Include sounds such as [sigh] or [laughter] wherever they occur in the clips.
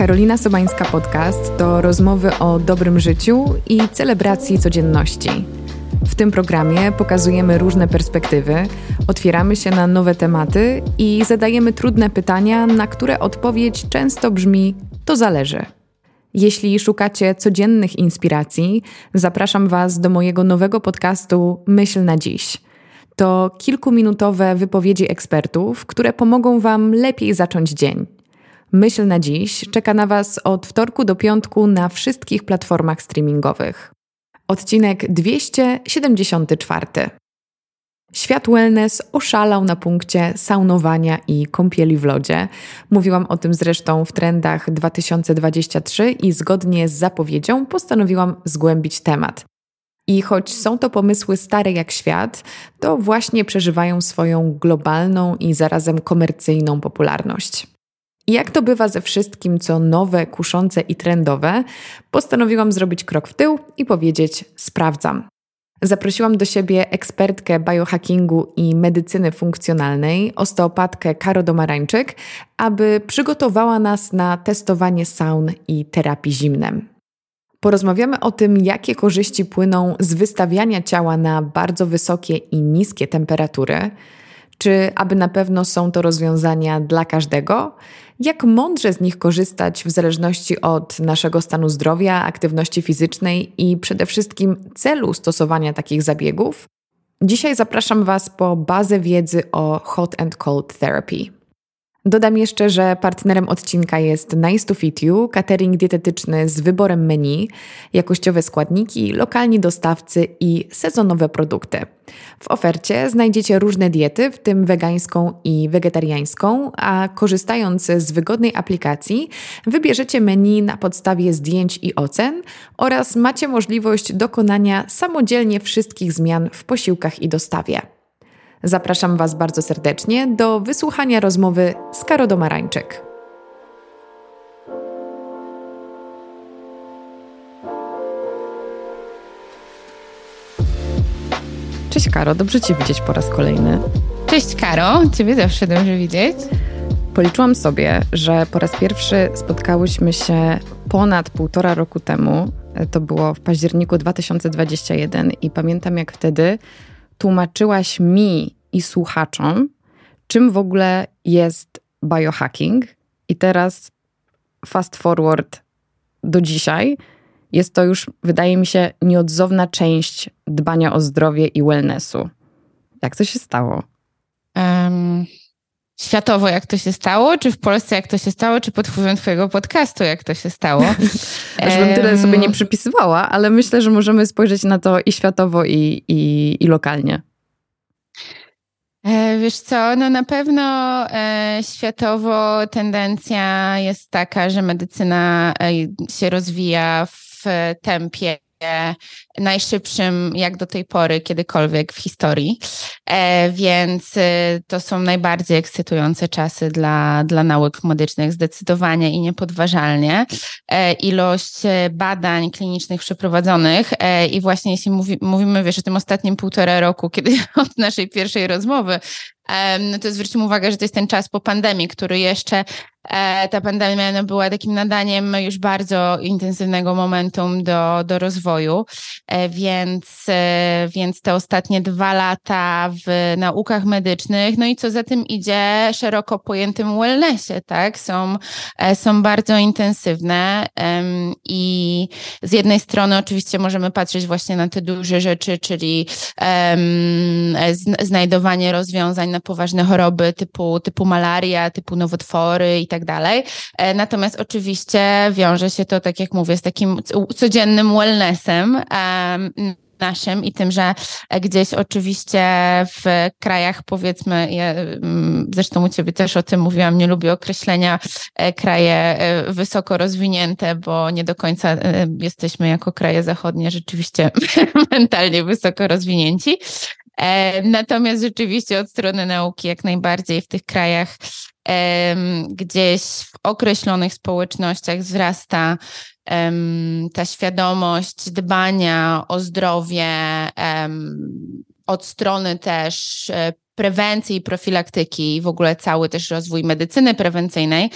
Karolina Sobańska Podcast to rozmowy o dobrym życiu i celebracji codzienności. W tym programie pokazujemy różne perspektywy, otwieramy się na nowe tematy i zadajemy trudne pytania, na które odpowiedź często brzmi: to zależy. Jeśli szukacie codziennych inspiracji, zapraszam Was do mojego nowego podcastu Myśl na dziś. To kilkuminutowe wypowiedzi ekspertów, które pomogą Wam lepiej zacząć dzień. Myśl na dziś czeka na Was od wtorku do piątku na wszystkich platformach streamingowych. Odcinek 274. Świat wellness oszalał na punkcie saunowania i kąpieli w lodzie. Mówiłam o tym zresztą w trendach 2023 i zgodnie z zapowiedzią postanowiłam zgłębić temat. I choć są to pomysły stare jak świat, to właśnie przeżywają swoją globalną i zarazem komercyjną popularność. Jak to bywa ze wszystkim, co nowe, kuszące i trendowe, postanowiłam zrobić krok w tył i powiedzieć: sprawdzam. Zaprosiłam do siebie ekspertkę biohackingu i medycyny funkcjonalnej, osteopatkę Karo Domarańczyk, aby przygotowała nas na testowanie saun i terapii zimnem. Porozmawiamy o tym, jakie korzyści płyną z wystawiania ciała na bardzo wysokie i niskie temperatury, czy aby na pewno są to rozwiązania dla każdego, jak mądrze z nich korzystać w zależności od naszego stanu zdrowia, aktywności fizycznej i przede wszystkim celu stosowania takich zabiegów. Dzisiaj zapraszam Was po bazę wiedzy o hot and cold therapy. Dodam jeszcze, że partnerem odcinka jest Nice to Fit You, catering dietetyczny z wyborem menu, jakościowe składniki, lokalni dostawcy i sezonowe produkty. W ofercie znajdziecie różne diety, w tym wegańską i wegetariańską, a korzystając z wygodnej aplikacji, wybierzecie menu na podstawie zdjęć i ocen oraz macie możliwość dokonania samodzielnie wszystkich zmian w posiłkach i dostawie. Zapraszam Was bardzo serdecznie do wysłuchania rozmowy z Karo Domarańczyk. Cześć Karo, dobrze Cię widzieć po raz kolejny. Cześć Karo, Ciebie zawsze dobrze widzieć. Policzyłam sobie, że po raz pierwszy spotkałyśmy się ponad półtora roku temu. To było w październiku 2021 i pamiętam jak wtedy tłumaczyłaś mi i słuchaczom, czym w ogóle jest biohacking. I teraz fast forward do dzisiaj. Jest to już, wydaje mi się, nieodzowna część dbania o zdrowie i wellnessu. Jak to się stało? Um, światowo, jak to się stało, czy w Polsce, jak to się stało, czy pod wpływem Twojego podcastu, jak to się stało? [laughs] Aż bym tyle sobie nie przypisywała, ale myślę, że możemy spojrzeć na to i światowo, i, i, i lokalnie. E, wiesz co, no na pewno e, światowo tendencja jest taka, że medycyna e, się rozwija w tempie najszybszym jak do tej pory kiedykolwiek w historii, e, więc e, to są najbardziej ekscytujące czasy dla, dla nauk medycznych, zdecydowanie i niepodważalnie. E, ilość badań klinicznych przeprowadzonych i właśnie jeśli mówi, mówimy, wiesz, o tym ostatnim półtora roku, kiedy [laughs] od naszej pierwszej rozmowy, no to zwróćmy uwagę, że to jest ten czas po pandemii, który jeszcze E, ta pandemia no, była takim nadaniem już bardzo intensywnego momentum do, do rozwoju, e, więc, e, więc te ostatnie dwa lata w naukach medycznych, no i co za tym idzie, szeroko pojętym wellnessie, tak, są, są bardzo intensywne i z jednej strony oczywiście możemy patrzeć właśnie na te duże rzeczy, czyli znajdowanie rozwiązań na poważne choroby typu, typu malaria, typu nowotwory tak dalej. E, natomiast oczywiście wiąże się to, tak jak mówię, z takim codziennym wellnessem naszym i tym, że gdzieś oczywiście w krajach powiedzmy, ja mm, zresztą u Ciebie też o tym mówiłam, nie lubię określenia e, kraje e, wysoko rozwinięte, bo nie do końca jesteśmy jako kraje zachodnie rzeczywiście [laughs] mentalnie wysoko rozwinięci. Natomiast rzeczywiście od strony nauki jak najbardziej w tych krajach gdzieś w określonych społecznościach wzrasta ta świadomość dbania o zdrowie od strony też e, prewencji i profilaktyki i w ogóle cały też rozwój medycyny prewencyjnej,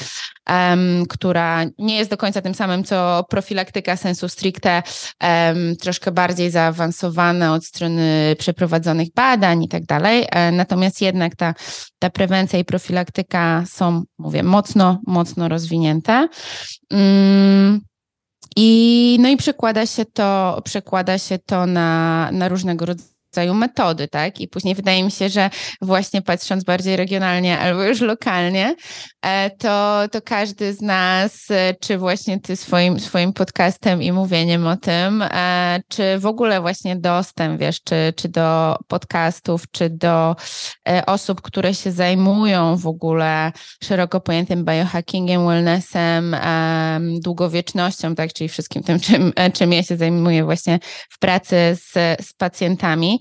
um, która nie jest do końca tym samym, co profilaktyka sensu stricte, um, troszkę bardziej zaawansowana od strony przeprowadzonych badań i tak dalej. E, natomiast jednak ta, ta prewencja i profilaktyka są, mówię, mocno, mocno rozwinięte. Um, i, no i przekłada się to, przekłada się to na, na różnego rodzaju rodzaju metody, tak? I później wydaje mi się, że właśnie patrząc bardziej regionalnie albo już lokalnie, e, to, to każdy z nas, e, czy właśnie ty swoim, swoim podcastem i mówieniem o tym, e, czy w ogóle właśnie dostęp, wiesz, czy, czy do podcastów, czy do osób, które się zajmują w ogóle szeroko pojętym biohackingiem, wellnessem, długowiecznością, tak, czyli wszystkim tym, czym, czym ja się zajmuję właśnie w pracy z, z pacjentami,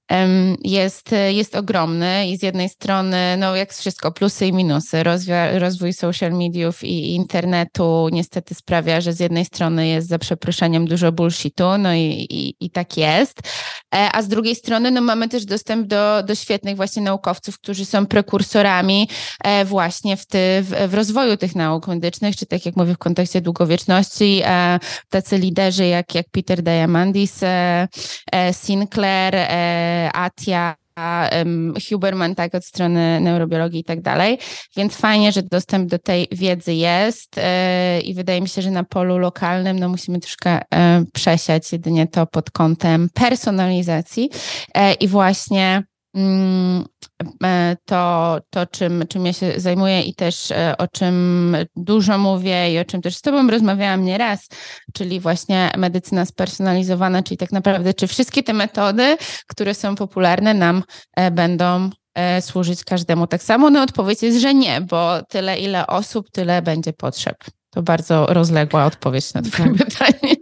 jest, jest ogromny i z jednej strony, no jak wszystko, plusy i minusy. Rozwój, rozwój social mediów i internetu niestety sprawia, że z jednej strony jest za przeproszeniem dużo bullshitu, no i, i, i tak jest, e, a z drugiej strony no mamy też dostęp do, do świetnych właśnie naukowców, którzy są prekursorami e, właśnie w, ty, w, w rozwoju tych nauk medycznych, czy tak jak mówię w kontekście długowieczności, e, tacy liderzy jak, jak Peter Diamandis, Sinclair, Atia, Huberman, tak, od strony neurobiologii i tak dalej. Więc fajnie, że dostęp do tej wiedzy jest e, i wydaje mi się, że na polu lokalnym no, musimy troszkę e, przesiać jedynie to pod kątem personalizacji e, i właśnie Mm, to, to czym, czym ja się zajmuję i też e, o czym dużo mówię i o czym też z Tobą rozmawiałam nieraz, czyli właśnie medycyna spersonalizowana, czyli tak naprawdę, czy wszystkie te metody, które są popularne, nam e, będą służyć każdemu tak samo? No odpowiedź jest, że nie, bo tyle ile osób, tyle będzie potrzeb. To bardzo rozległa odpowiedź na Twoje tak. pytanie.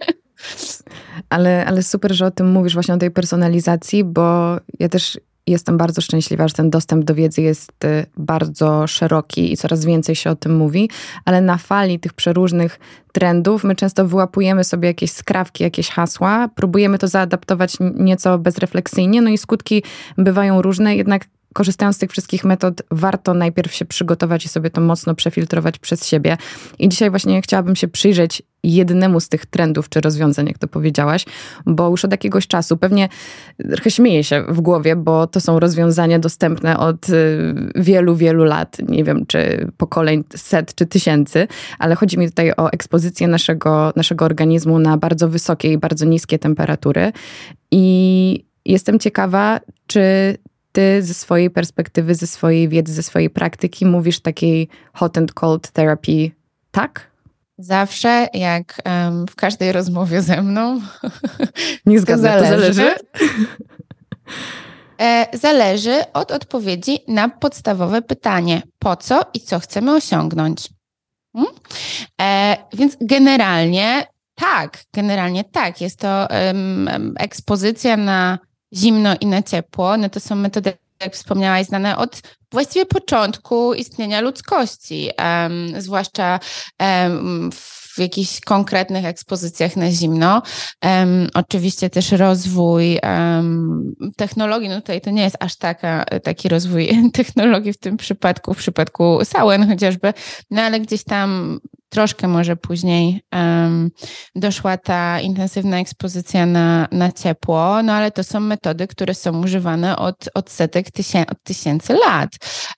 Ale, ale super, że o tym mówisz właśnie o tej personalizacji, bo ja też Jestem bardzo szczęśliwa, że ten dostęp do wiedzy jest y, bardzo szeroki i coraz więcej się o tym mówi, ale na fali tych przeróżnych trendów my często wyłapujemy sobie jakieś skrawki, jakieś hasła, próbujemy to zaadaptować nieco bezrefleksyjnie, no i skutki bywają różne, jednak korzystając z tych wszystkich metod, warto najpierw się przygotować i sobie to mocno przefiltrować przez siebie. I dzisiaj właśnie chciałabym się przyjrzeć jednemu z tych trendów czy rozwiązań, jak to powiedziałaś, bo już od jakiegoś czasu, pewnie trochę śmieję się w głowie, bo to są rozwiązania dostępne od y, wielu, wielu lat, nie wiem czy pokoleń set czy tysięcy, ale chodzi mi tutaj o ekspozycję naszego, naszego organizmu na bardzo wysokie i bardzo niskie temperatury i jestem ciekawa, czy ty ze swojej perspektywy, ze swojej wiedzy, ze swojej praktyki mówisz takiej hot and cold therapy tak? Zawsze, jak um, w każdej rozmowie ze mną. [laughs] Nie zgadzam, to zależy. To zależy. [laughs] E, zależy od odpowiedzi na podstawowe pytanie: po co i co chcemy osiągnąć? Hmm? E, więc generalnie tak, generalnie tak. Jest to um, ekspozycja na zimno i na ciepło, no to są metody, jak wspomniałaś, znane od właściwie początku istnienia ludzkości, um, zwłaszcza um, w jakichś konkretnych ekspozycjach na zimno. Um, oczywiście też rozwój um, technologii, no tutaj to nie jest aż taka, taki rozwój [laughs] technologii w tym przypadku, w przypadku Sauen chociażby, no ale gdzieś tam troszkę może później um, doszła ta intensywna ekspozycja na, na ciepło, no ale to są metody, które są używane od, od setek tysię, od tysięcy lat.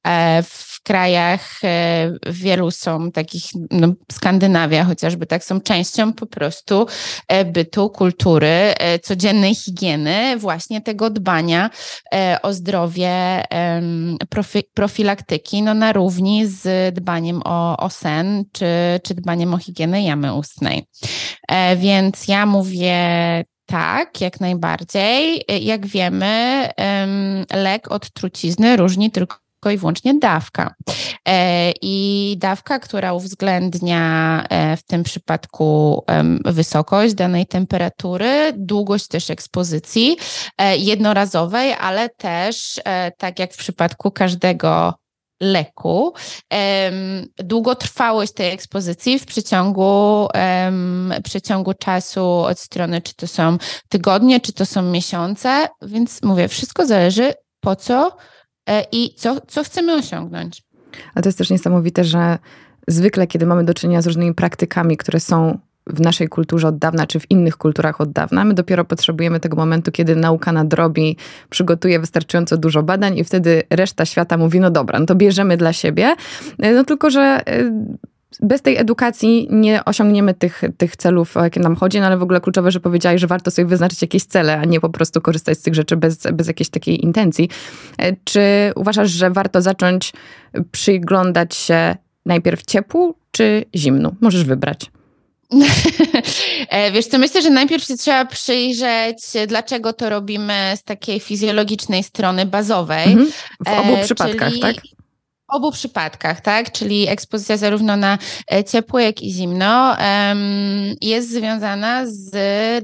E, w krajach e, wielu są takich, no, Skandynawia chociażby, tak, są częścią po prostu e, bytu, kultury, e, codziennej higieny, właśnie tego dbania o zdrowie, profi, profilaktyki, no na równi z dbaniem o, o sen, czy czy dbaniem o higienę jamy ustnej. Więc ja mówię tak, jak najbardziej. Jak wiemy, lek od trucizny różni tylko i wyłącznie dawka. E, I dawka, która uwzględnia w tym przypadku wysokość danej temperatury, długość też ekspozycji jednorazowej, ale też, tak jak w przypadku każdego leku, długotrwałość tej ekspozycji w przeciągu, przeciągu czasu od strony, czy to są tygodnie, czy to są miesiące, więc mówię, wszystko zależy po co i co, co chcemy osiągnąć. A to jest też niesamowite, że zwykle, kiedy mamy do czynienia z różnymi praktykami, które są w naszej kulturze od dawna, czy w innych kulturach od dawna. My dopiero potrzebujemy tego momentu, kiedy nauka nadrobi, przygotuje wystarczająco dużo badań i wtedy reszta świata mówi, no dobra, no to bierzemy dla siebie. No tylko, że y, bez tej edukacji nie osiągniemy tych, tych celów, o jakie nam chodzi, no ale w ogóle kluczowe, że powiedziałeś, że warto sobie wyznaczyć jakieś cele, a nie po prostu korzystać z tych rzeczy bez, bez jakiejś takiej intencji. E, czy uważasz, że warto zacząć przyglądać się najpierw ciepłu czy zimnu? Możesz wybrać. [laughs] E, wiesz co, myślę, że najpierw się trzeba przyjrzeć, dlaczego to robimy z takiej fizjologicznej strony bazowej. Mhm. W obu e, przypadkach, tak? Obu przypadkach, tak? Czyli ekspozycja zarówno na e, ciepło, jak i zimno jest związana z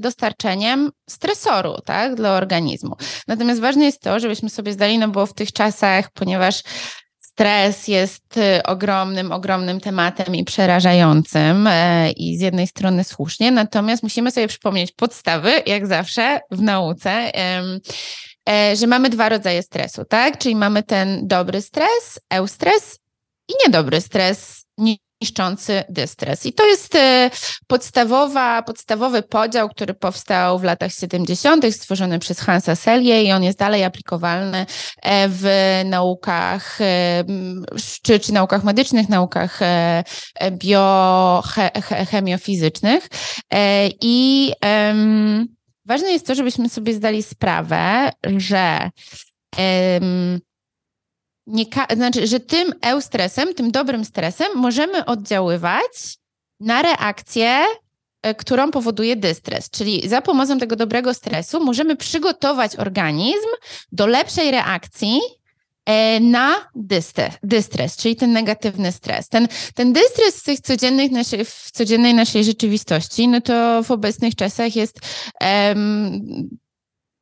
dostarczeniem stresoru, tak? Dla organizmu. Natomiast ważne jest to, żebyśmy sobie zdali, no bo w tych czasach, ponieważ Stres jest y, ogromnym, ogromnym tematem i przerażającym e, i z jednej strony słusznie, natomiast musimy sobie przypomnieć podstawy, jak zawsze w nauce, że mamy dwa rodzaje stresu, tak? Czyli mamy ten dobry stres, eustres i niedobry stres, niszczący dystres. I to jest e, podstawowa, podstawowy podział, który powstał w latach 70., stworzony przez Hansa Selye i on jest dalej aplikowalny e, w naukach, e, czy, czy naukach medycznych, naukach biochemiofizycznych. I um, ważne jest to, żebyśmy sobie zdali sprawę, że um, nie znaczy, że tym eustresem, tym dobrym stresem możemy oddziaływać na reakcję, e, którą powoduje dystres. Czyli za pomocą tego dobrego stresu możemy przygotować organizm do lepszej reakcji na dystres, dystres, czyli ten negatywny stres. Ten, ten dystres w, tych codziennych naszej, w codziennej naszej rzeczywistości, no to w obecnych czasach jest,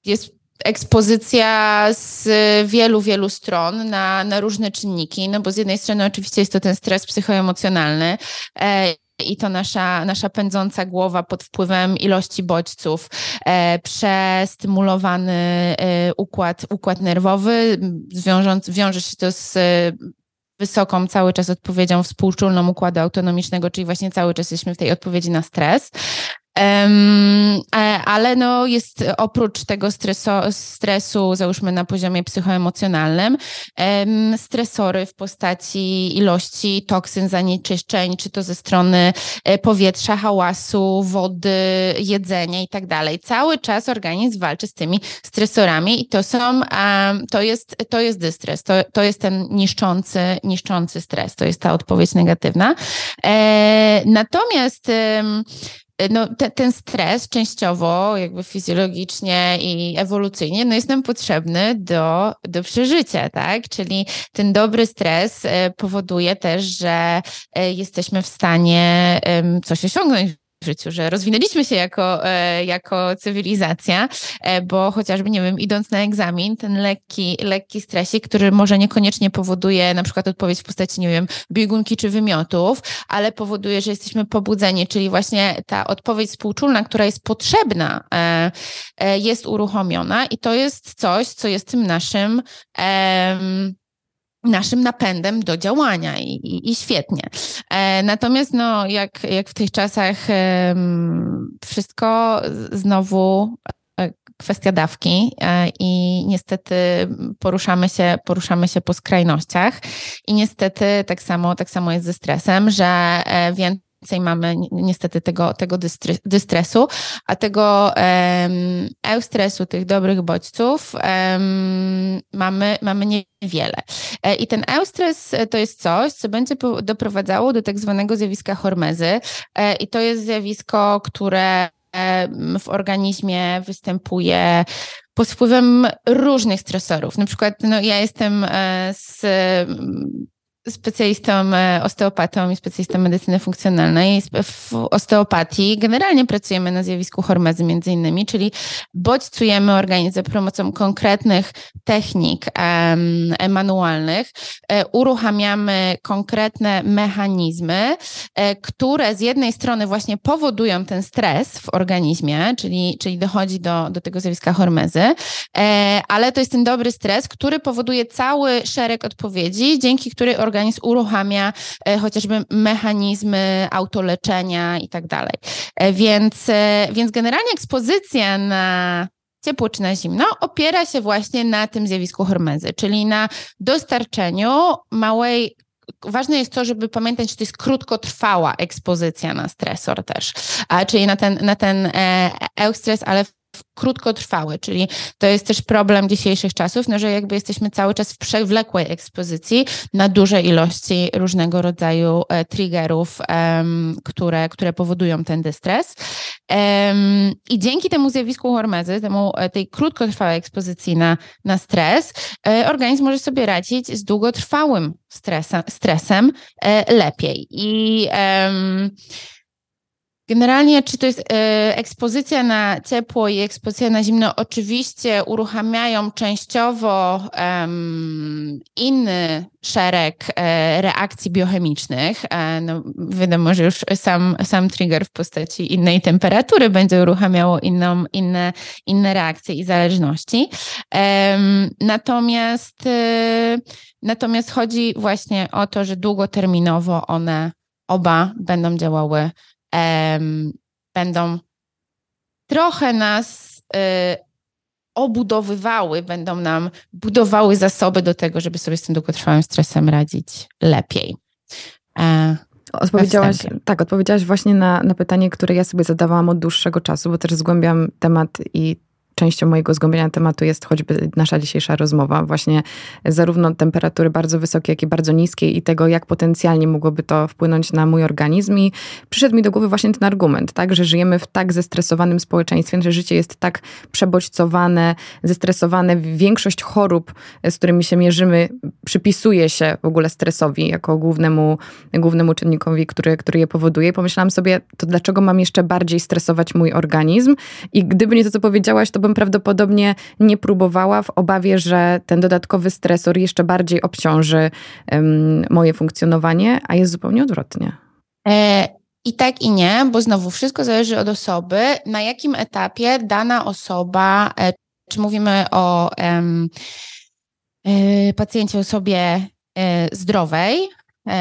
jest ekspozycja z wielu, wielu stron na, na różne czynniki, no bo z jednej strony oczywiście jest to ten stres psychoemocjonalny, e, i to nasza, nasza pędząca głowa pod wpływem ilości bodźców, e, przestymulowany e, układ, układ nerwowy, wiążąc, wiąże się to z wysoką cały czas odpowiedzią współczulną układu autonomicznego, czyli właśnie cały czas jesteśmy w tej odpowiedzi na stres. Um, ale no jest oprócz tego stresu, stresu, załóżmy na poziomie psychoemocjonalnym, um, stresory w postaci ilości toksyn, zanieczyszczeń, czy to ze strony e, powietrza, hałasu, wody, jedzenia i tak dalej. Cały czas organizm walczy z tymi stresorami i to są, um, to jest, to jest dystres, to, to jest ten niszczący, niszczący stres, to jest ta odpowiedź negatywna. E, natomiast no, te, ten stres częściowo, jakby fizjologicznie i ewolucyjnie, no jest nam potrzebny do, do przeżycia, tak? Czyli ten dobry stres e, powoduje też, że e, jesteśmy w stanie coś osiągnąć w życiu, że rozwinęliśmy się jako, e, jako cywilizacja, e, bo chociażby, nie wiem, idąc na egzamin, ten lekki, lekki stresik, który może niekoniecznie powoduje na przykład odpowiedź w postaci, nie wiem, biegunki czy wymiotów, ale powoduje, że jesteśmy pobudzeni, czyli właśnie ta odpowiedź współczulna, która jest potrzebna, e, jest uruchomiona i to jest coś, co jest tym naszym naszym napędem do działania i, i, i świetnie. E, natomiast no, jak, jak w tych czasach e, wszystko znowu e, kwestia dawki e, i niestety poruszamy się, poruszamy się po skrajnościach i niestety tak samo, tak samo jest ze stresem, że e, więcej więcej mamy niestety tego, tego dystresu, a tego um, eustresu, tych dobrych bodźców um, mamy, mamy niewiele. E, I ten eustres to jest coś, co będzie doprowadzało do tak zwanego zjawiska hormezy e, i to jest zjawisko, które w organizmie występuje pod wpływem różnych stresorów. Na przykład no, ja jestem e, z specjalistą e, osteopatą i specjalistą medycyny funkcjonalnej. W osteopatii generalnie pracujemy na zjawisku hormezy między innymi, czyli bodźcujemy organizm za pomocą konkretnych technik manualnych, e, uruchamiamy konkretne mechanizmy, e, które z jednej strony właśnie powodują ten stres w organizmie, czyli, czyli dochodzi do, do tego zjawiska hormezy, ale to jest ten dobry stres, który powoduje cały szereg odpowiedzi, dzięki której organizm organizm uruchamia e, chociażby mechanizmy autoleczenia i tak dalej. E, więc, e, więc generalnie ekspozycja na ciepło czy na zimno opiera się właśnie na tym zjawisku hormezy, czyli na dostarczeniu małej ważne jest to, żeby pamiętać, że to jest krótkotrwała ekspozycja na stresor też, a, czyli na ten, na ten e, ale krótkotrwały, czyli to jest też problem dzisiejszych czasów, no, że jakby jesteśmy cały czas w przewlekłej ekspozycji na duże ilości różnego rodzaju e, triggerów, które, które powodują ten dystres. I dzięki temu zjawisku hormezy, temu, e, tej krótkotrwałej ekspozycji na, na stres, e, organizm może sobie radzić z długotrwałym stresem, e, lepiej. I Generalnie, czy to jest e, ekspozycja na ciepło i ekspozycja na zimno, oczywiście uruchamiają częściowo inny szereg e, reakcji biochemicznych. E, no, wiadomo, że już sam, sam trigger w postaci innej temperatury będzie uruchamiało inną, inne, inne reakcje i zależności. natomiast, natomiast chodzi właśnie o to, że długoterminowo one oba będą działały um, będą trochę nas y, obudowywały, będą nam budowały zasoby do tego, żeby sobie z tym długotrwałym stresem radzić lepiej. E, odpowiedziałaś, tak, odpowiedziałaś właśnie na, na pytanie, które ja sobie zadawałam od dłuższego czasu, bo też zgłębiam temat i częścią mojego zgłębiania tematu jest choćby nasza dzisiejsza rozmowa, właśnie zarówno temperatury bardzo wysokiej, jak i bardzo niskiej i tego, jak potencjalnie mogłoby to wpłynąć na mój organizm. I przyszedł mi do głowy właśnie ten argument, tak, że żyjemy w tak zestresowanym społeczeństwie, że życie jest tak przebodźcowane, zestresowane. Większość chorób, z którymi się mierzymy, przypisuje się w ogóle stresowi jako głównemu, głównemu czynnikowi, który, który je powoduje. Pomyślałam sobie, to dlaczego mam jeszcze bardziej stresować mój organizm? I gdyby nie to, co powiedziałaś, to bym prawdopodobnie nie próbowała w obawie, że ten dodatkowy stresor jeszcze bardziej obciąży um, moje funkcjonowanie, a jest zupełnie odwrotnie. E, I tak i nie, bo znowu wszystko zależy od osoby, na jakim etapie dana osoba, e, czy mówimy o e, pacjencie, osobie e, zdrowej,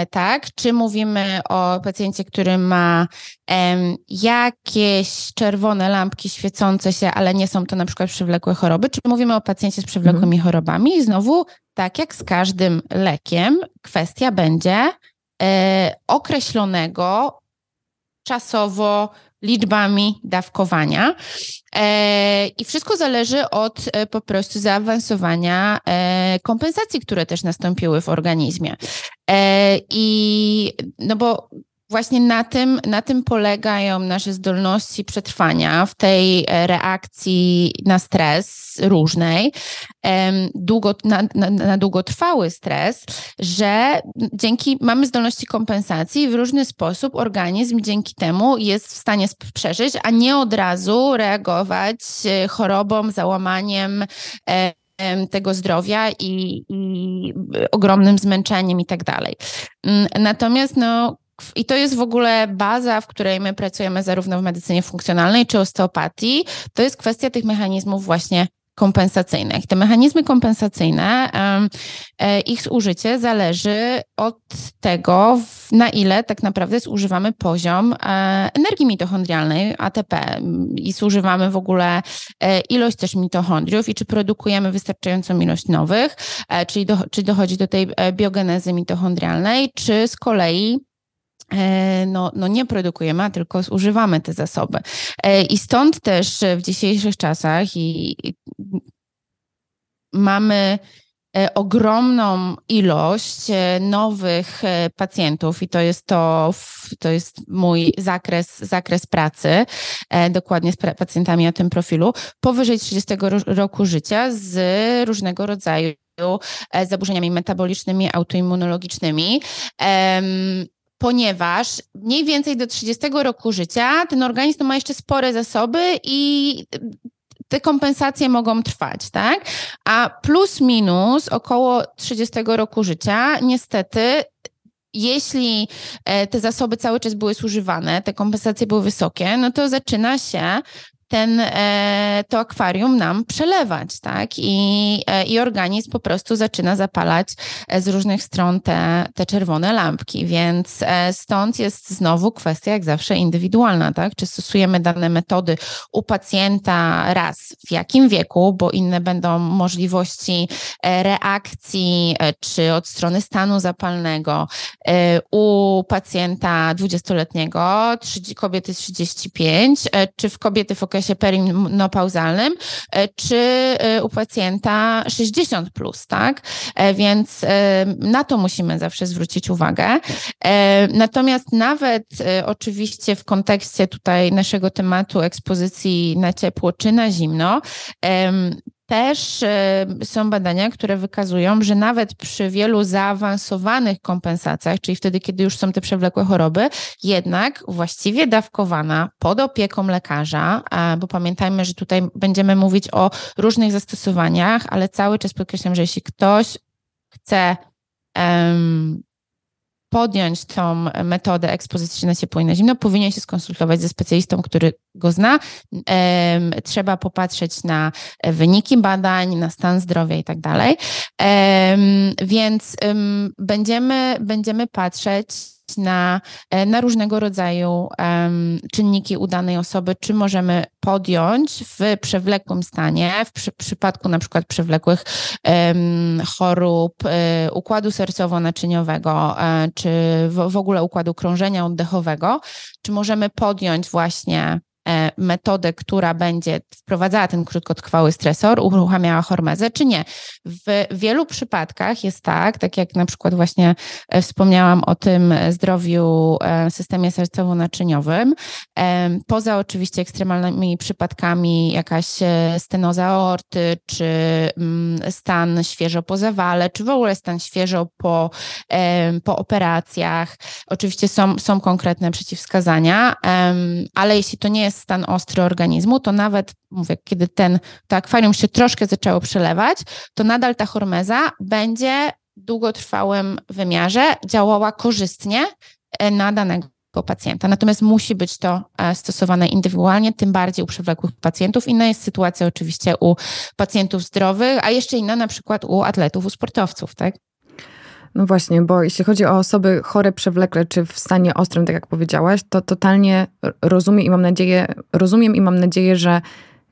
tak? Czy mówimy o pacjencie, który ma um, jakieś czerwone lampki świecące się, ale nie są to na przykład przewlekłe choroby, czy mówimy o pacjencie z przewlekłymi mhm. chorobami? I znowu, tak jak z każdym lekiem, kwestia będzie e, określonego czasowo liczbami dawkowania. E, I wszystko zależy od e, po prostu zaawansowania e, kompensacji, które też nastąpiły w organizmie. I no bo właśnie na tym, na tym polegają nasze zdolności przetrwania w tej e, reakcji na stres różnej, długo, na, na, na długotrwały stres, że dzięki mamy zdolności kompensacji w różny sposób organizm dzięki temu jest w stanie przeżyć, a nie od razu reagować e, chorobą, załamaniem e, tego zdrowia i, i, ogromnym zmęczeniem i tak dalej. Mm, natomiast no, i to jest w ogóle baza, w której my pracujemy zarówno w medycynie funkcjonalnej czy osteopatii. To jest kwestia tych mechanizmów właśnie kompensacyjnych. Te mechanizmy kompensacyjne, e, ich zużycie zależy od tego, na ile tak naprawdę zużywamy poziom e, energii mitochondrialnej, ATP i zużywamy w ogóle e, ilość też mitochondriów i czy produkujemy wystarczającą ilość nowych, czyli, do, czy dochodzi do tej biogenezy mitochondrialnej, czy z kolei no, no nie produkujemy, a tylko zużywamy te zasoby. E, I stąd też w dzisiejszych czasach i, i mamy e, ogromną ilość nowych pacjentów i to jest to, to jest mój zakres, zakres pracy, dokładnie z pacjentami o tym profilu, powyżej 30 roku życia z różnego rodzaju zaburzeniami metabolicznymi, autoimmunologicznymi ponieważ mniej więcej do 30 roku życia ten organizm ma jeszcze spore zasoby i te kompensacje mogą trwać, tak? A plus minus około 30 roku życia, niestety, jeśli e, te zasoby cały czas były zużywane, te kompensacje były wysokie, no to zaczyna się ten, e, to akwarium nam przelewać, tak? I, e, I organizm po prostu zaczyna zapalać e, z różnych stron te, te czerwone lampki, więc stąd jest znowu kwestia, jak zawsze, indywidualna, tak? Czy stosujemy dane metody u pacjenta raz w jakim wieku, bo inne będą możliwości reakcji, czy od strony stanu zapalnego u pacjenta 20-letniego, kobiety 35, czy w kobiety w okresie okresie perinopauzalnym, e, czy e, u pacjenta 60 plus, tak? E, więc na to musimy zawsze zwrócić uwagę. Natomiast nawet oczywiście w kontekście tutaj naszego tematu ekspozycji na ciepło czy na zimno, też e, są badania, które wykazują, że nawet przy wielu zaawansowanych kompensacjach, czyli wtedy, kiedy już są te przewlekłe choroby, jednak właściwie dawkowana pod opieką lekarza, bo pamiętajmy, że tutaj będziemy mówić o różnych zastosowaniach, ale cały czas podkreślam, że jeśli ktoś chce podjąć tą metodę ekspozycji na ciepło i na zimno, powinien się skonsultować ze specjalistą, który go zna. Trzeba popatrzeć na wyniki badań, na stan zdrowia i tak dalej. Więc będziemy, będziemy patrzeć na, e, na różnego rodzaju um, czynniki u danej osoby, czy możemy podjąć w przewlekłym stanie, w przy, przypadku na przykład przewlekłych um, chorób um, układu sercowo-naczyniowego, e, czy w, w ogóle układu krążenia oddechowego, czy możemy podjąć właśnie metodę, która będzie wprowadzała ten krótkotrwały stresor, uruchamiała hormezę, czy nie. W wielu przypadkach jest tak, tak jak na przykład właśnie e, wspomniałam o tym zdrowiu e, systemie sercowo-naczyniowym, poza oczywiście ekstremalnymi przypadkami jakaś stenoza aorty, czy mm, stan świeżo po zawale, czy w ogóle stan świeżo po, po operacjach. Oczywiście są, są konkretne przeciwwskazania, ale jeśli to nie jest jest stan ostry organizmu, to nawet, mówię, kiedy ten, to akwarium się troszkę zaczęło przelewać, to nadal ta hormeza będzie w długotrwałym wymiarze działała korzystnie e, na danego pacjenta. Natomiast musi być to e, stosowane indywidualnie, tym bardziej u przewlekłych pacjentów. Inna jest sytuacja oczywiście u pacjentów zdrowych, a jeszcze inna na przykład u atletów, u sportowców, tak? No właśnie, bo jeśli chodzi o osoby chore przewlekle, czy w stanie ostrym, tak jak powiedziałaś, to totalnie rozumiem i mam nadzieję, rozumiem i mam nadzieję, że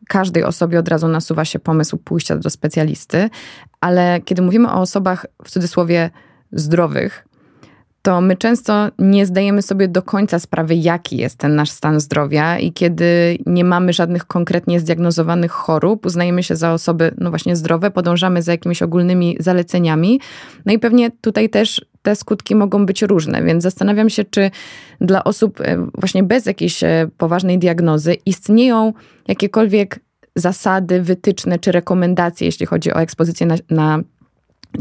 każdej osobie od razu nasuwa się pomysł pójścia do specjalisty, ale kiedy mówimy o osobach w cudzysłowie zdrowych, to my często nie zdajemy sobie do końca sprawy, jaki jest ten nasz stan zdrowia, i kiedy nie mamy żadnych konkretnie zdiagnozowanych chorób, uznajemy się za osoby, no właśnie, zdrowe, podążamy za jakimiś ogólnymi zaleceniami. No i pewnie tutaj też te skutki mogą być różne, więc zastanawiam się, czy dla osób e, właśnie bez jakiejś e, poważnej diagnozy istnieją jakiekolwiek zasady, wytyczne czy rekomendacje, jeśli chodzi o ekspozycję na, na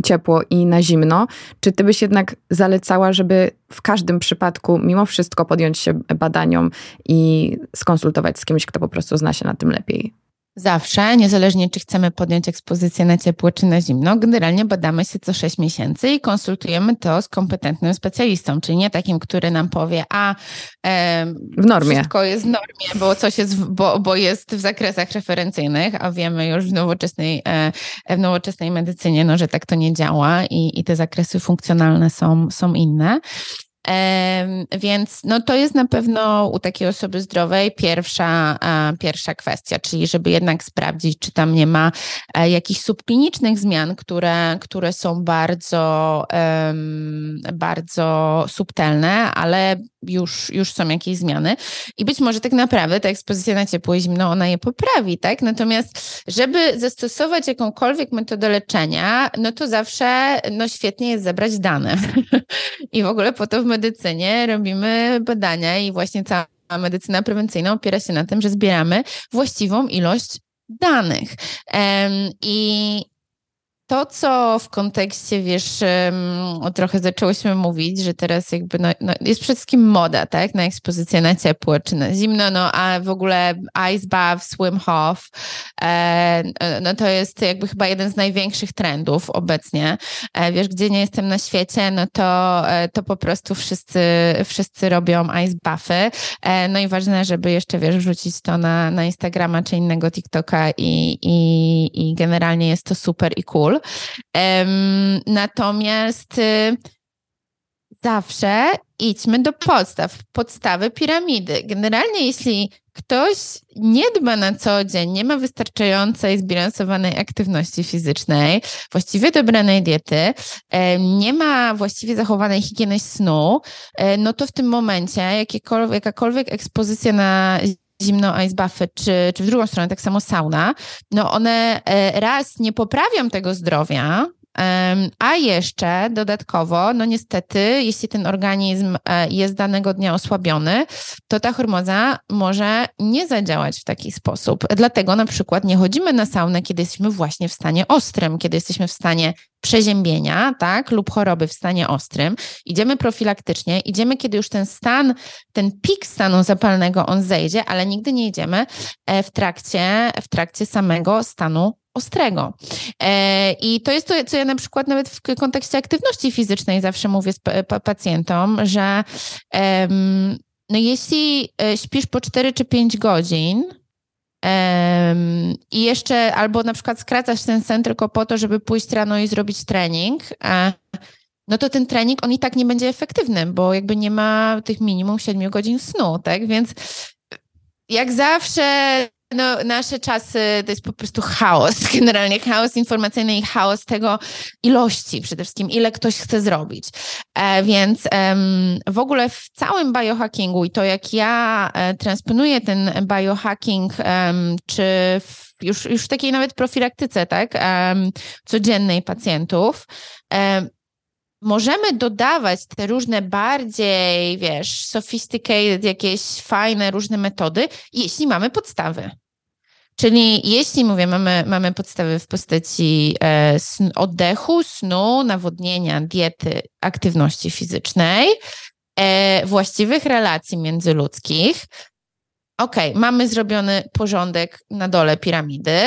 ciepło i na zimno. Czy ty byś jednak zalecała, żeby w każdym przypadku mimo wszystko podjąć się badaniom i skonsultować z kimś, kto po prostu zna się na tym lepiej? Zawsze, niezależnie czy chcemy podjąć ekspozycję na ciepło czy na zimno, generalnie badamy się co 6 miesięcy i konsultujemy to z kompetentnym specjalistą, czyli nie takim, który nam powie, a e, w normie. wszystko jest w normie, bo coś jest, bo, bo jest w zakresach referencyjnych, a wiemy już w nowoczesnej, e, w nowoczesnej medycynie, no, że tak to nie działa i, i te zakresy funkcjonalne są, są inne. Więc no, to jest na pewno u takiej osoby zdrowej pierwsza, pierwsza kwestia, czyli żeby jednak sprawdzić, czy tam nie ma e, jakichś subklinicznych zmian, które, które są bardzo, bardzo subtelne, ale już, już są jakieś zmiany. I być może tak naprawdę ta ekspozycja na ciepło i zimno, ona je poprawi, tak? Natomiast, żeby zastosować jakąkolwiek metodę leczenia, no to zawsze no, świetnie jest zebrać dane. [laughs] I w ogóle po to w medycynie robimy badania i właśnie cała medycyna prewencyjna opiera się na tym, że zbieramy właściwą ilość danych. I to, co w kontekście, wiesz, trochę zaczęłyśmy mówić, że teraz jakby no, no jest przede wszystkim moda, tak, na ekspozycję na ciepło czy na zimno, no a w ogóle ice bath, swim off, e, no to jest jakby chyba jeden z największych trendów obecnie. E, wiesz, gdzie nie jestem na świecie, no to, e, to po prostu wszyscy, wszyscy robią ice buffy. E, no i ważne, żeby jeszcze, wiesz, wrzucić to na, na Instagrama czy innego TikToka i, i, i generalnie jest to super i cool. Natomiast y, zawsze idźmy do podstaw, podstawy piramidy. Generalnie, jeśli ktoś nie dba na co dzień, nie ma wystarczającej zbilansowanej aktywności fizycznej, właściwie dobranej diety, nie ma właściwie zachowanej higieny snu, e, no to w tym momencie jakakolwiek ekspozycja na zimno ice buffy, czy, czy w drugą stronę tak samo sauna, no one e, raz nie poprawią tego zdrowia, a jeszcze dodatkowo, no niestety, jeśli ten organizm e, jest danego dnia osłabiony, to ta hormona może nie zadziałać w taki sposób. Dlatego na przykład nie chodzimy na saunę, kiedy jesteśmy właśnie w stanie ostrym, kiedy jesteśmy w stanie przeziębienia, tak, lub choroby w stanie ostrym. Idziemy profilaktycznie, idziemy, kiedy już ten stan, ten pik stanu zapalnego on zejdzie, ale nigdy nie idziemy e, w trakcie, w trakcie samego stanu ostrego. E, I to jest to, co ja na przykład nawet w kontekście aktywności fizycznej zawsze mówię pacjentom, że no jeśli e, śpisz po 4 czy 5 godzin, i jeszcze albo na przykład skracasz ten sen tylko po to, żeby pójść rano i zrobić trening, e, no to ten trening on i tak nie będzie efektywny, bo jakby nie ma tych minimum 7 godzin snu, tak? Więc jak zawsze no, nasze czasy to jest po prostu chaos, [laughs] generalnie chaos informacyjny i chaos tego ilości przede wszystkim, ile ktoś chce zrobić. E, więc w ogóle w całym biohackingu i to jak ja e, transponuję ten biohacking, czy w, już, już w takiej nawet profilaktyce, tak, codziennej pacjentów, możemy dodawać te różne bardziej, wiesz, sophisticated, jakieś fajne, różne metody, jeśli mamy podstawy. Czyli jeśli mówię, mamy, mamy podstawy w postaci e, sn, oddechu, snu, nawodnienia, diety, aktywności fizycznej, e, właściwych relacji międzyludzkich, ok, mamy zrobiony porządek na dole piramidy.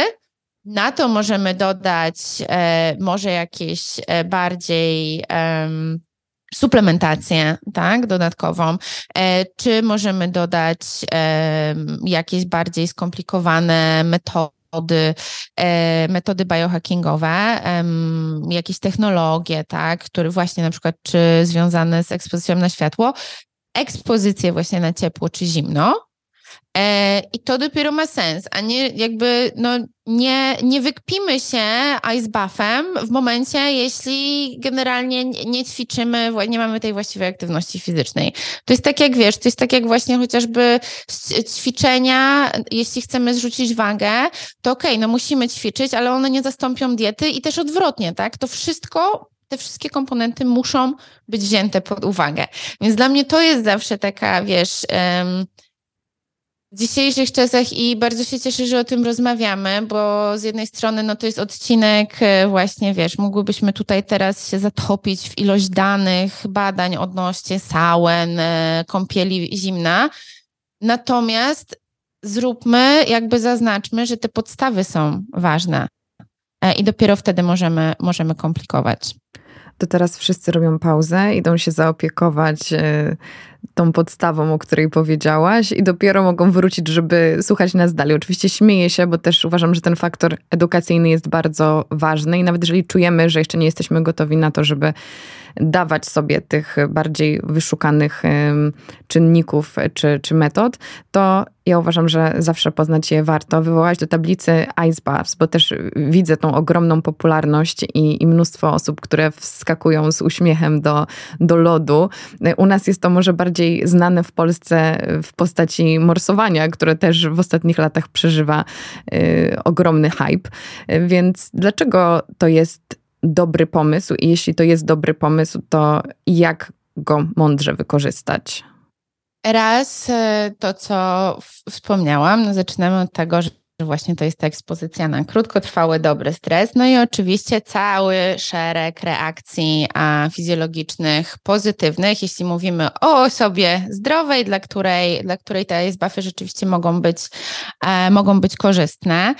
Na to możemy dodać e, może jakieś e, bardziej suplementację, tak, dodatkową, e, czy możemy dodać jakieś bardziej skomplikowane metody, e, metody biohackingowe, jakieś technologie, tak, które właśnie na przykład czy związane z ekspozycją na światło, ekspozycję właśnie na ciepło czy zimno, E, I to dopiero ma sens, a nie jakby, no nie, nie wykpimy się ice buffem w momencie, jeśli generalnie nie ćwiczymy, nie mamy tej właściwej aktywności fizycznej. To jest tak jak wiesz, to jest tak jak właśnie chociażby ćwiczenia, jeśli chcemy zrzucić wagę, to okej, okay, no musimy ćwiczyć, ale one nie zastąpią diety i też odwrotnie, tak? To wszystko te wszystkie komponenty muszą być wzięte pod uwagę. Więc dla mnie to jest zawsze taka, wiesz, um, w dzisiejszych czasach i bardzo się cieszę, że o tym rozmawiamy, bo z jednej strony no to jest odcinek e, właśnie, wiesz, mógłbyśmy tutaj teraz się zatopić w ilość danych, badań odnośnie sauen, e, kąpieli zimna. Natomiast zróbmy, jakby zaznaczmy, że te podstawy są ważne e, i dopiero wtedy możemy, możemy komplikować to teraz wszyscy robią pauzę, idą się zaopiekować e, tą podstawą, o której powiedziałaś, i dopiero mogą wrócić, żeby słuchać nas dalej. Oczywiście śmieję się, bo też uważam, że ten faktor edukacyjny jest bardzo ważny i nawet jeżeli czujemy, że jeszcze nie jesteśmy gotowi na to, żeby dawać sobie tych bardziej wyszukanych czynników czy, czy metod, to ja uważam, że zawsze poznać je warto. Wywołać do tablicy Ice Baths, bo też widzę tą ogromną popularność i, i mnóstwo osób, które wskakują z uśmiechem do, do lodu. U nas jest to może bardziej znane w Polsce w postaci morsowania, które też w ostatnich latach przeżywa y, ogromny hype. Więc dlaczego to jest dobry pomysł i jeśli to jest dobry pomysł, to jak go mądrze wykorzystać? Raz e, to, co wspomniałam, no zaczynamy od tego, że właśnie to jest ta ekspozycja na krótkotrwały, dobry stres. No i oczywiście cały szereg reakcji fizjologicznych pozytywnych, jeśli mówimy o osobie zdrowej, dla której, dla której te buffy rzeczywiście mogą być, e, mogą być korzystne.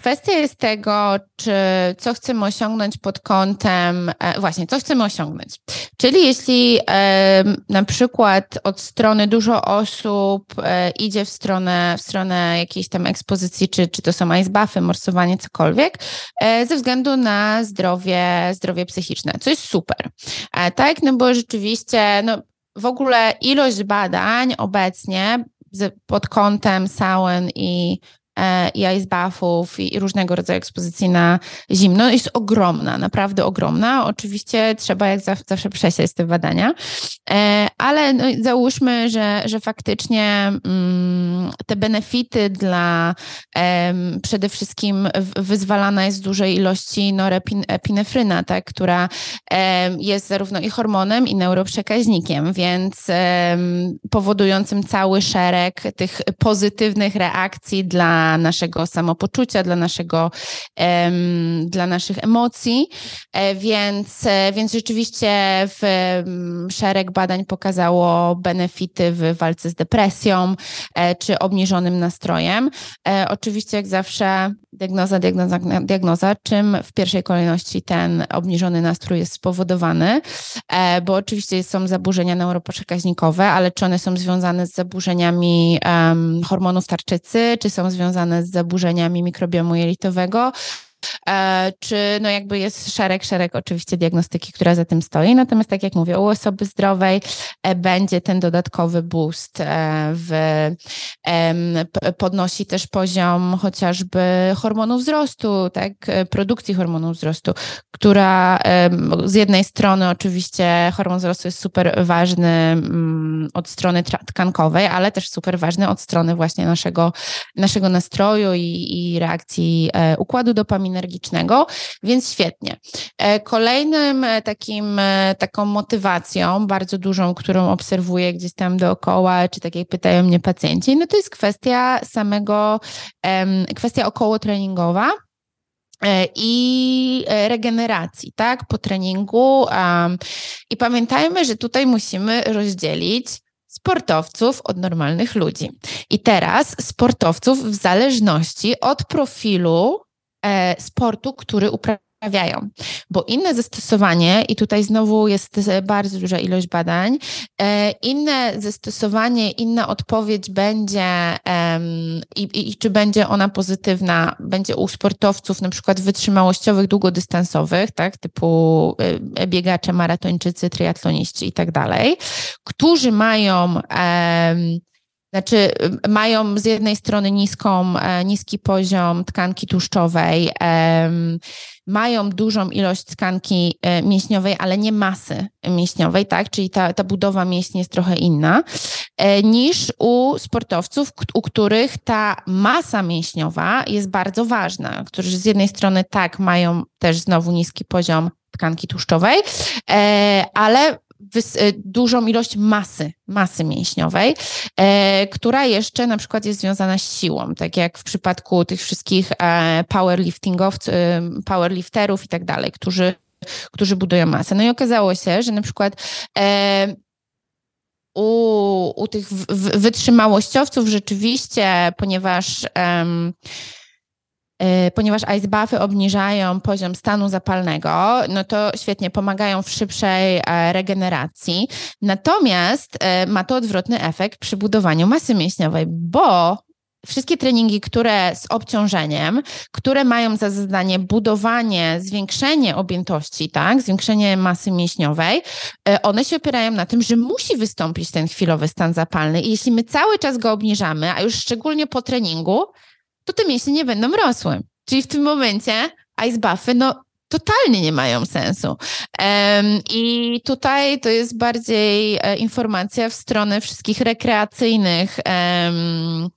Kwestia jest tego, czy co chcemy osiągnąć pod kątem, e, właśnie, co chcemy osiągnąć. Czyli jeśli e, na przykład od strony dużo osób e, idzie w stronę, w stronę jakiejś tam ekspozycji, czy, czy to są ice buffy, morsowanie, cokolwiek, ze względu na zdrowie, zdrowie psychiczne, co jest super. Tak, no bo rzeczywiście, no w ogóle ilość badań obecnie pod kątem sauen i E, i ice bathów i różnego rodzaju ekspozycji na zimno jest ogromna, naprawdę ogromna. Oczywiście trzeba jak zawsze przesiać te badania, e, ale no, załóżmy, że, że faktycznie mm, te benefity dla przede wszystkim wyzwalana jest dużej ilości norepinefryna, tak, która jest zarówno i hormonem, i neuroprzekaźnikiem, więc powodującym cały szereg tych pozytywnych reakcji dla naszego samopoczucia, dla, naszego, dla naszych emocji. E, więc, e, więc rzeczywiście w szereg badań pokazało benefity w walce z depresją e, czy obniżonym nastrojem. Oczywiście, jak zawsze, diagnoza, diagnoza, diagnoza, czym w pierwszej kolejności ten obniżony nastrój jest spowodowany, bo oczywiście są zaburzenia neuroprzekaźnikowe, ale czy one są związane z zaburzeniami um, hormonów tarczycy, czy są związane związane z zaburzeniami mikrobiomu jelitowego, czy no jakby jest szereg, szereg oczywiście diagnostyki, która za tym stoi. Natomiast tak jak mówię, u osoby zdrowej e, będzie ten dodatkowy boost e, w, podnosi też poziom chociażby hormonu wzrostu, tak, produkcji hormonu wzrostu, która z jednej strony oczywiście hormon wzrostu jest super ważny mm, od strony tkankowej, ale też super ważny od strony właśnie naszego, naszego nastroju i, i reakcji układu dopaminowy energicznego, więc świetnie. E, kolejnym e, takim, e, taką motywacją bardzo dużą, którą obserwuję gdzieś tam dookoła, czy tak jak pytają mnie pacjenci, no to jest kwestia samego, kwestia około treningowa i regeneracji, tak, po treningu. I pamiętajmy, że tutaj musimy rozdzielić sportowców od normalnych ludzi. I teraz sportowców w zależności od profilu sportu, który uprawiają. Bo inne zastosowanie, i tutaj znowu jest bardzo duża ilość badań, e, inne zastosowanie, inna odpowiedź będzie i, i, czy będzie ona pozytywna, będzie u sportowców na przykład wytrzymałościowych, długodystansowych, tak, typu e, biegacze, maratończycy, triatloniści i tak dalej, którzy mają znaczy, mają z jednej strony niską, e, niski poziom tkanki tłuszczowej, mają dużą ilość tkanki e, mięśniowej, ale nie masy mięśniowej, tak? Czyli ta, ta budowa mięśni jest trochę inna e, niż u sportowców, u których ta masa mięśniowa jest bardzo ważna, którzy z jednej strony tak mają też znowu niski poziom tkanki tłuszczowej, ale dużą ilość masy, masy mięśniowej, e, która jeszcze na przykład jest związana z siłą, tak jak w przypadku tych wszystkich e, powerliftingowców, powerlifterów i tak dalej, którzy, którzy budują masę. No i okazało się, że na przykład u, u tych wytrzymałościowców rzeczywiście, ponieważ ponieważ ice buffy obniżają poziom stanu zapalnego, no to świetnie pomagają w szybszej e, regeneracji. Natomiast e, ma to odwrotny efekt przy budowaniu masy mięśniowej, bo wszystkie treningi, które z obciążeniem, które mają za zadanie budowanie, zwiększenie objętości, tak, zwiększenie masy mięśniowej, e, one się opierają na tym, że musi wystąpić ten chwilowy stan zapalny i jeśli my cały czas go obniżamy, a już szczególnie po treningu, to te mięśnie nie będą rosły. Czyli w tym momencie ice buffy, no totalnie nie mają sensu. Um, I tutaj to jest bardziej e, informacja w stronę wszystkich rekreacyjnych um,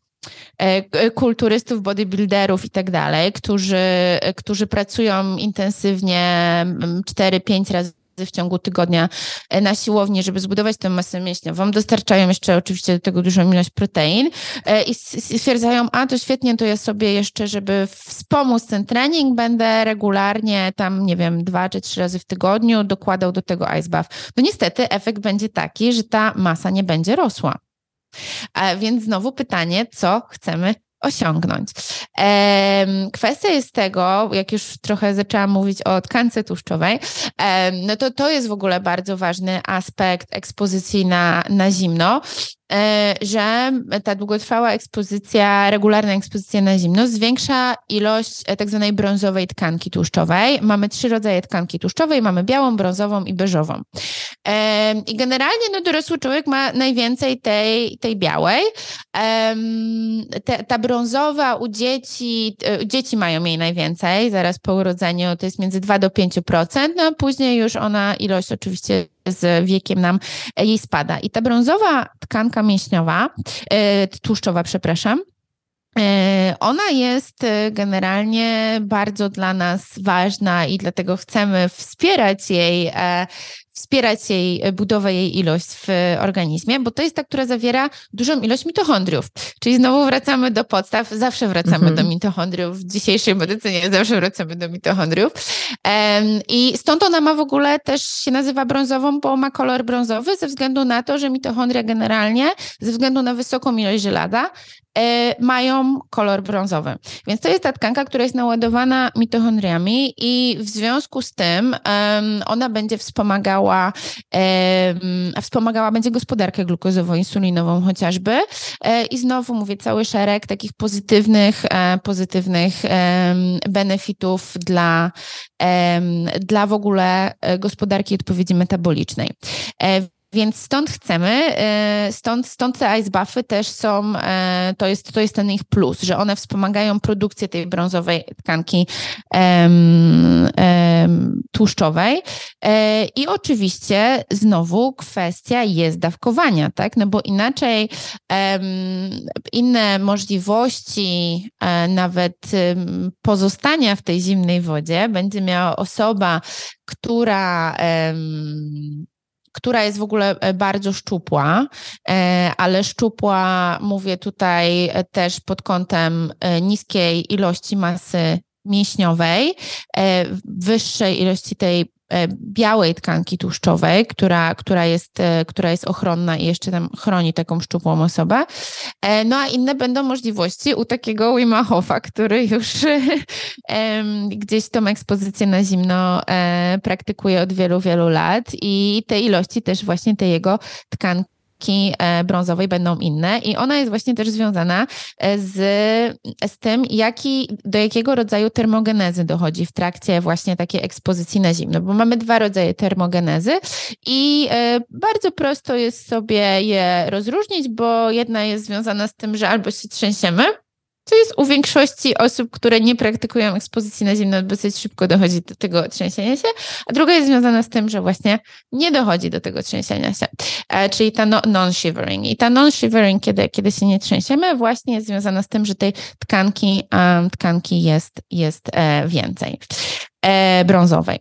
kulturystów, bodybuilderów i tak dalej, którzy, którzy pracują intensywnie 4-5 razy w ciągu tygodnia e, na siłowni, żeby zbudować tę masę mięśniową. Dostarczają jeszcze oczywiście do tego dużą ilość protein e, i stwierdzają, a to świetnie, to ja sobie jeszcze, żeby wspomóc ten trening, będę regularnie tam, nie wiem, dwa czy trzy razy w tygodniu dokładał do tego ice bath. No niestety efekt będzie taki, że ta masa nie będzie rosła. A więc znowu pytanie, co chcemy osiągnąć. Kwestia jest tego, jak już trochę zaczęłam mówić o tkance tłuszczowej, no to to jest w ogóle bardzo ważny aspekt ekspozycji na, na zimno, że ta długotrwała ekspozycja, regularna ekspozycja na zimno zwiększa ilość e, tak zwanej brązowej tkanki tłuszczowej. Mamy trzy rodzaje tkanki tłuszczowej, mamy białą, brązową i beżową. E, I generalnie no, dorosły człowiek ma najwięcej tej, tej białej. ta brązowa u dzieci, dzieci mają jej najwięcej, zaraz po urodzeniu to jest między 2 do 5%, no później już ona ilość oczywiście z wiekiem nam e, jej spada. I ta brązowa tkanka mięśniowa, e, tłuszczowa, przepraszam, e, ona jest generalnie bardzo dla nas ważna i dlatego chcemy wspierać jej wspierać jej e, budowę, jej ilość w organizmie, bo to jest ta, która zawiera dużą ilość mitochondriów. Czyli znowu wracamy do podstaw, zawsze wracamy mhm. do mitochondriów. W dzisiejszej medycynie zawsze wracamy do mitochondriów. I stąd ona ma w ogóle też się nazywa brązową, bo ma kolor brązowy ze względu na to, że mitochondria generalnie, ze względu na wysoką ilość żelaza, E, mają kolor brązowy. Więc to jest ta tkanka, która jest naładowana mitochondriami i w związku z tym ona będzie wspomagała, wspomagała będzie gospodarkę glukozowo-insulinową chociażby e, i znowu mówię cały szereg takich pozytywnych, e, pozytywnych benefitów dla, dla w ogóle gospodarki odpowiedzi metabolicznej. Więc stąd chcemy, e, stąd, stąd te ice buffy też są, e, to jest, to jest ten ich plus, że one wspomagają produkcję tej brązowej tkanki um, um, tłuszczowej. E, I oczywiście znowu kwestia jest dawkowania, tak? No bo inaczej um, inne możliwości nawet pozostania w tej zimnej wodzie będzie miała osoba, która która jest w ogóle e, bardzo szczupła, e, ale szczupła mówię tutaj e, też pod kątem niskiej ilości masy mięśniowej, wyższej ilości tej białej tkanki tłuszczowej, która, która, jest, e, która jest ochronna i jeszcze tam chroni taką szczupłą osobę. E, no a inne będą możliwości u takiego Wima który już [laughs] gdzieś tą ekspozycję na zimno praktykuje od wielu, wielu lat i te ilości też właśnie tej jego tkanki tkanki e, brązowej będą inne. I ona jest właśnie też związana e, z, z tym, jaki, do jakiego rodzaju termogenezy dochodzi w trakcie właśnie takiej ekspozycji na zimno, bo mamy dwa rodzaje termogenezy i e, bardzo prosto jest sobie je rozróżnić, bo jedna jest związana z tym, że albo się trzęsiemy, co jest u większości osób, które nie praktykują ekspozycji na zimno, dosyć szybko dochodzi do tego trzęsienia się, a druga jest związana z tym, że właśnie nie dochodzi do tego trzęsienia się, e, czyli ta no, non-shivering. I ta non-shivering, kiedy, kiedy się nie trzęsiemy, właśnie jest związana z tym, że tej tkanki, um, tkanki jest, jest e, więcej, e, brązowej,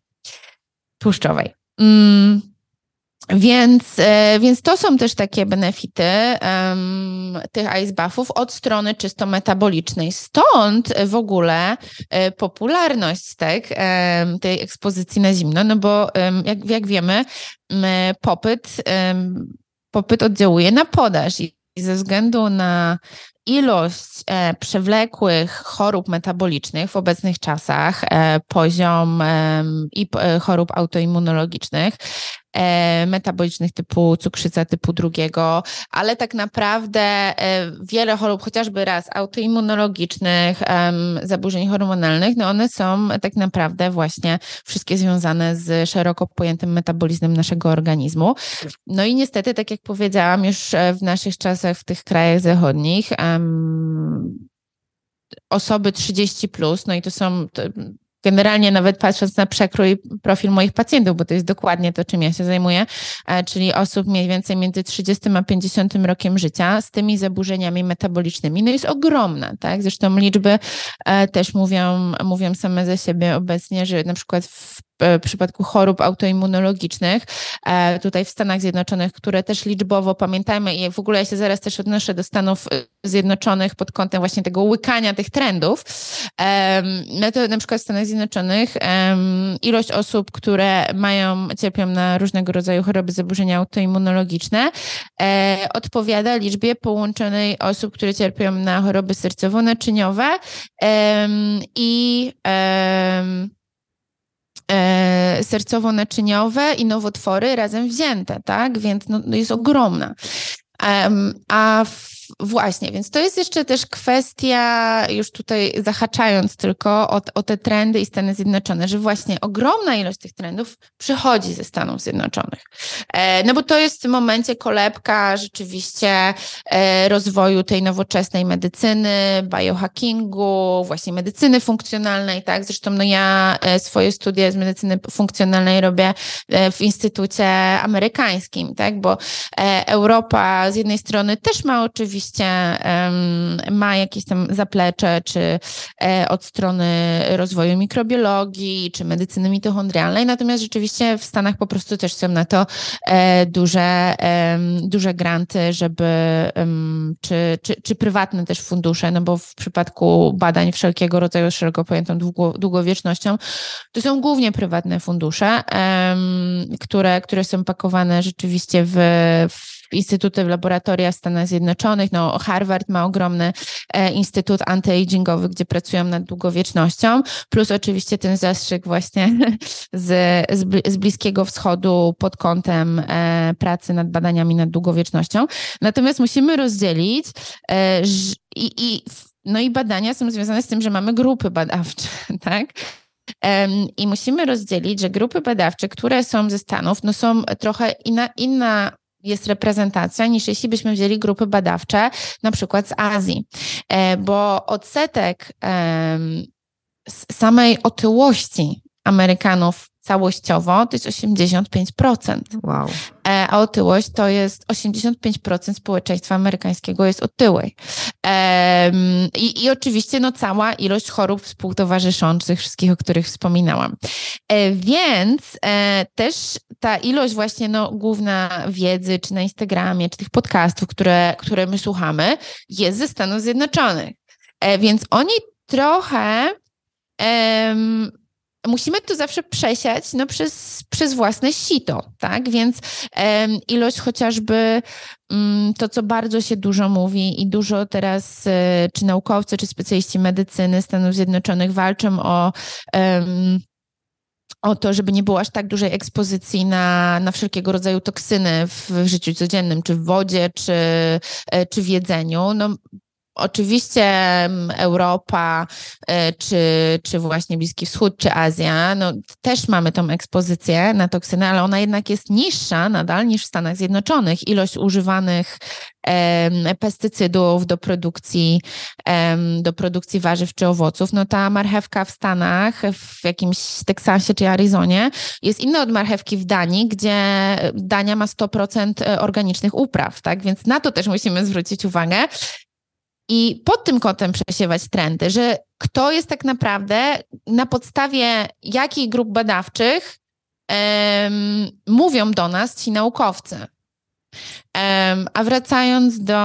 tłuszczowej. Mm. Więc, e, więc to są też takie benefity um, tych ice buffów od strony czysto metabolicznej. Stąd w ogóle e, popularność tak, tej ekspozycji na zimno, no bo jak, jak wiemy, popyt, popyt oddziałuje na podaż i ze względu na ilość e, przewlekłych chorób metabolicznych w obecnych czasach, e, poziom i e, chorób autoimmunologicznych, metabolicznych typu cukrzyca typu drugiego, ale tak naprawdę wiele chorób, chociażby raz autoimmunologicznych, zaburzeń hormonalnych, no one są tak naprawdę właśnie wszystkie związane z szeroko pojętym metabolizmem naszego organizmu. No i niestety, tak jak powiedziałam, już w naszych czasach w tych krajach zachodnich osoby 30 plus, no i to są generalnie nawet patrząc na przekrój profil moich pacjentów, bo to jest dokładnie to, czym ja się zajmuję, e, czyli osób mniej więcej między 30 a 50 rokiem życia z tymi zaburzeniami metabolicznymi, no jest ogromna, tak? Zresztą liczby e, też mówią, mówią same ze siebie obecnie, że na przykład w w przypadku chorób autoimmunologicznych, tutaj w Stanach Zjednoczonych, które też liczbowo pamiętajmy i w ogóle ja się zaraz też odnoszę do Stanów Zjednoczonych pod kątem właśnie tego łykania tych trendów. No to na przykład w Stanach Zjednoczonych ilość osób, które mają, cierpią na różnego rodzaju choroby, zaburzenia autoimmunologiczne, e, odpowiada liczbie połączonej osób, które cierpią na choroby sercowo-naczyniowe i e, sercowo-naczyniowe i nowotwory razem wzięte, tak? Więc no, no jest ogromna. A w Właśnie, więc to jest jeszcze też kwestia, już tutaj zahaczając tylko o, o te trendy i Stany Zjednoczone, że właśnie ogromna ilość tych trendów przychodzi ze Stanów Zjednoczonych. E, no bo to jest w tym momencie kolebka rzeczywiście e, rozwoju tej nowoczesnej medycyny, biohackingu, właśnie medycyny funkcjonalnej, tak? Zresztą no ja e, swoje studia z medycyny funkcjonalnej robię w Instytucie Amerykańskim, tak? Bo Europa z jednej strony też ma oczywiście oczywiście ma jakieś tam zaplecze, czy e, od strony rozwoju mikrobiologii, czy medycyny mitochondrialnej, natomiast rzeczywiście w Stanach po prostu też są na to e, duże, duże granty, żeby, czy, czy, czy prywatne też fundusze, no bo w przypadku badań wszelkiego rodzaju szeroko pojętą długo, długowiecznością, to są głównie prywatne fundusze, które, które są pakowane rzeczywiście w, w instytuty w laboratoria w Stanach Zjednoczonych. No, Harvard ma ogromny e, instytut antyagingowy, gdzie pracują nad długowiecznością, plus oczywiście ten zastrzyk właśnie [laughs] z, z, Bliskiego Wschodu pod kątem e, pracy nad badaniami nad długowiecznością. Natomiast musimy rozdzielić e, i, i no i badania są związane z tym, że mamy grupy badawcze, [laughs] tak? I musimy rozdzielić, że grupy badawcze, które są ze Stanów, no są trochę inna, inna jest reprezentacja, niż jeśli byśmy wzięli grupy badawcze, na przykład z Azji, e, bo odsetek samej otyłości Amerykanów całościowo to jest 85%. Wow. E, a otyłość to jest 85% społeczeństwa amerykańskiego jest otyłej. I, I oczywiście no, cała ilość chorób współtowarzyszących, wszystkich, o których wspominałam. E, więc e, też ta ilość właśnie no, główna wiedzy, czy na Instagramie, czy tych podcastów, które, które my słuchamy, jest ze Stanów Zjednoczonych. Więc oni trochę um, musimy to zawsze przesiać no, przez, przez własne sito, tak? Więc um, ilość chociażby um, to, co bardzo się dużo mówi i dużo teraz e, czy naukowcy, czy specjaliści medycyny Stanów Zjednoczonych walczą o um, o to, żeby nie było aż tak dużej ekspozycji na, na wszelkiego rodzaju toksyny w, życiu codziennym, czy w wodzie, czy, e, czy w jedzeniu. No, Oczywiście Europa, e, czy, czy właśnie Bliski Wschód, czy Azja, no też mamy tą ekspozycję na toksyny, ale ona jednak jest niższa nadal niż w Stanach Zjednoczonych. Ilość używanych pestycydów do produkcji, do produkcji warzyw czy owoców, no ta marchewka w Stanach, w jakimś Teksasie czy Arizonie jest inna od marchewki w Danii, gdzie Dania ma 100% e, organicznych upraw, tak? Więc na to też musimy zwrócić uwagę i pod tym kątem przesiewać trendy, że kto jest tak naprawdę, na podstawie jakich grup badawczych um, mówią do nas ci naukowcy. Um, a wracając do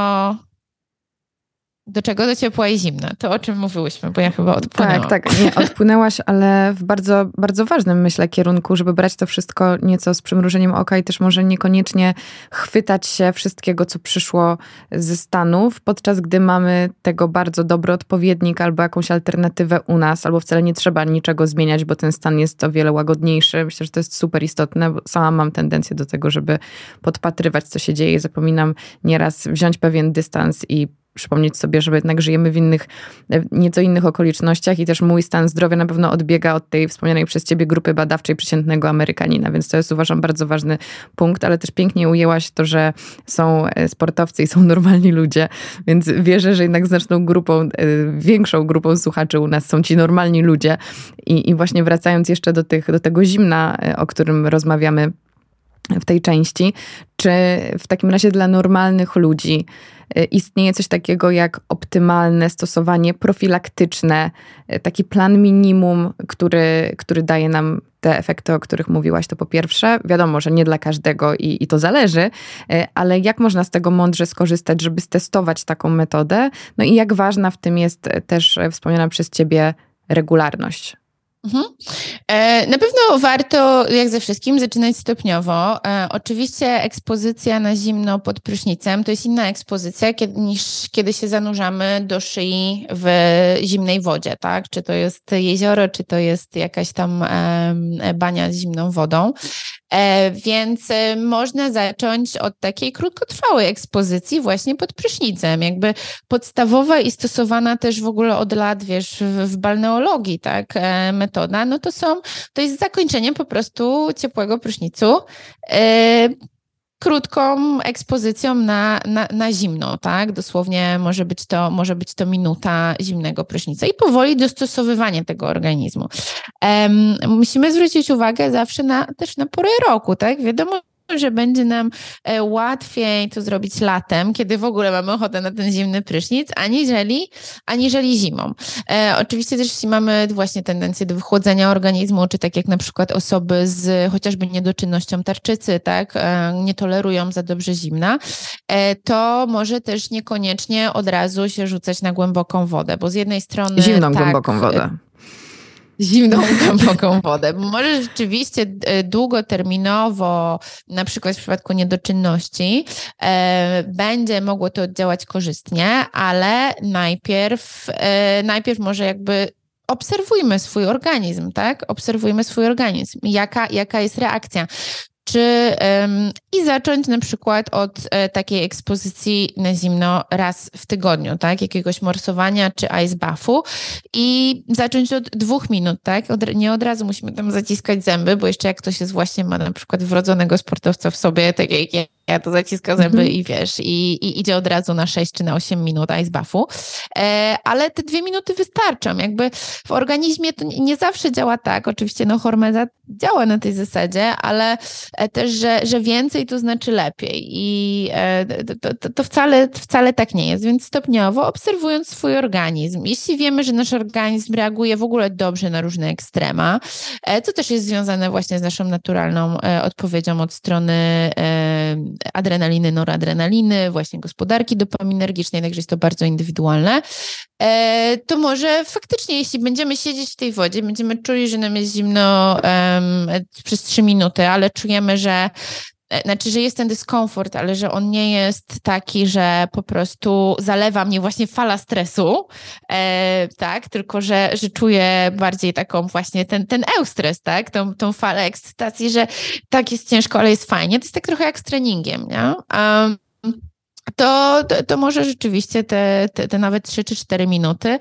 do czego? Do ciepła i zimna. To o czym mówiłyśmy, bo ja chyba odpłynęłam. Tak, tak. Nie, odpłynęłaś, ale w bardzo, bardzo ważnym, myślę, kierunku, żeby brać to wszystko nieco z przymrużeniem oka i też może niekoniecznie chwytać się wszystkiego, co przyszło ze Stanów, podczas gdy mamy tego bardzo dobry odpowiednik albo jakąś alternatywę u nas, albo wcale nie trzeba niczego zmieniać, bo ten stan jest o wiele łagodniejszy. Myślę, że to jest super istotne, bo sama mam tendencję do tego, żeby podpatrywać, co się dzieje. Zapominam nieraz wziąć pewien dystans i przypomnieć sobie, że jednak żyjemy w innych, nieco innych okolicznościach i też mój stan zdrowia na pewno odbiega od tej wspomnianej przez ciebie grupy badawczej przeciętnego Amerykanina, więc to jest uważam bardzo ważny punkt, ale też pięknie ujęłaś to, że są e, sportowcy i są [laughs] normalni ludzie, więc wierzę, że jednak znaczną grupą, e, większą grupą słuchaczy u nas są ci normalni ludzie. I, i właśnie wracając jeszcze do, tych, do tego zimna, e, o którym rozmawiamy w tej części, czy w takim razie dla normalnych ludzi istnieje coś takiego jak optymalne stosowanie profilaktyczne, taki plan minimum, który, który daje nam te efekty, o których mówiłaś, to po pierwsze, wiadomo, że nie dla każdego i, i to zależy, ale jak można z tego mądrze skorzystać, żeby stestować taką metodę? No i jak ważna w tym jest też wspomniana przez Ciebie regularność? Mhm. E, na pewno warto, jak ze wszystkim, zaczynać stopniowo. E, oczywiście ekspozycja na zimno pod prysznicem to jest inna ekspozycja niż kiedy się zanurzamy do szyi w zimnej wodzie, tak? Czy to jest jezioro, czy to jest jakaś tam bania z zimną wodą. E, więc e, można zacząć od takiej krótkotrwałej ekspozycji właśnie pod prysznicem, jakby podstawowa i stosowana też w ogóle od lat, wiesz, w, balneologii, tak, e, metoda, no to są, to jest zakończenie po prostu ciepłego prysznicu krótką ekspozycją na, na, na zimno, tak? Dosłownie może być, to, może być to minuta zimnego prysznica i powoli dostosowywanie tego organizmu. Um, musimy zwrócić uwagę zawsze na, też na porę roku, tak? Wiadomo, że będzie nam e, łatwiej to zrobić latem, kiedy w ogóle mamy ochotę na ten zimny prysznic, aniżeli, aniżeli zimą. E, oczywiście też jeśli mamy właśnie tendencję do wychłodzenia organizmu, czy tak jak na przykład osoby z chociażby niedoczynnością tarczycy, tak, e, nie tolerują za dobrze zimna, e, to może też niekoniecznie od razu się rzucać na głęboką wodę, bo z jednej strony... Zimną tak, głęboką wodę zimną, [laughs] głęboką wodę. Może rzeczywiście e, długoterminowo, na przykład w przypadku niedoczynności, e, będzie mogło to działać korzystnie, ale najpierw, e, najpierw może jakby obserwujmy swój organizm, tak? Obserwujmy swój organizm. Jaka, jaka jest reakcja? Czy um, i zacząć na przykład od e, takiej ekspozycji na zimno raz w tygodniu, tak? Jakiegoś morsowania czy ice buffu i zacząć od dwóch minut, tak? Od, nie od razu musimy tam zaciskać zęby, bo jeszcze jak ktoś jest właśnie ma na przykład wrodzonego sportowca w sobie, tak jak ja, ja to zaciska zęby mm -hmm. i wiesz, i, i, idzie od razu na 6 czy na 8 minut ice buffu, e, ale te dwie minuty wystarczą, jakby w organizmie to nie, nie zawsze działa tak, oczywiście no hormeza działa na tej zasadzie, ale e, też, że, że więcej to znaczy lepiej. I e, to, to, to, wcale, wcale tak nie jest, więc stopniowo obserwując swój organizm, jeśli wiemy, że nasz organizm reaguje w ogóle dobrze na różne ekstrema, e, co też jest związane właśnie z naszą naturalną odpowiedzią od strony adrenaliny, noradrenaliny, właśnie gospodarki dopaminergicznej, także jest to bardzo indywidualne, to może faktycznie, jeśli będziemy siedzieć w tej wodzie, będziemy czuli, że nam jest zimno um, przez trzy minuty, ale czujemy, że e, znaczy, że jest ten dyskomfort, ale że on nie jest taki, że po prostu zalewa mnie właśnie fala stresu, e, tak, tylko że, że czuję bardziej taką właśnie ten, ten eustres, tak, tą, tą falę ekscytacji, że tak jest ciężko, ale jest fajnie. To jest tak trochę jak z treningiem, nie? Um, to, to, to, może rzeczywiście te, te, te, nawet 3 czy 4 minuty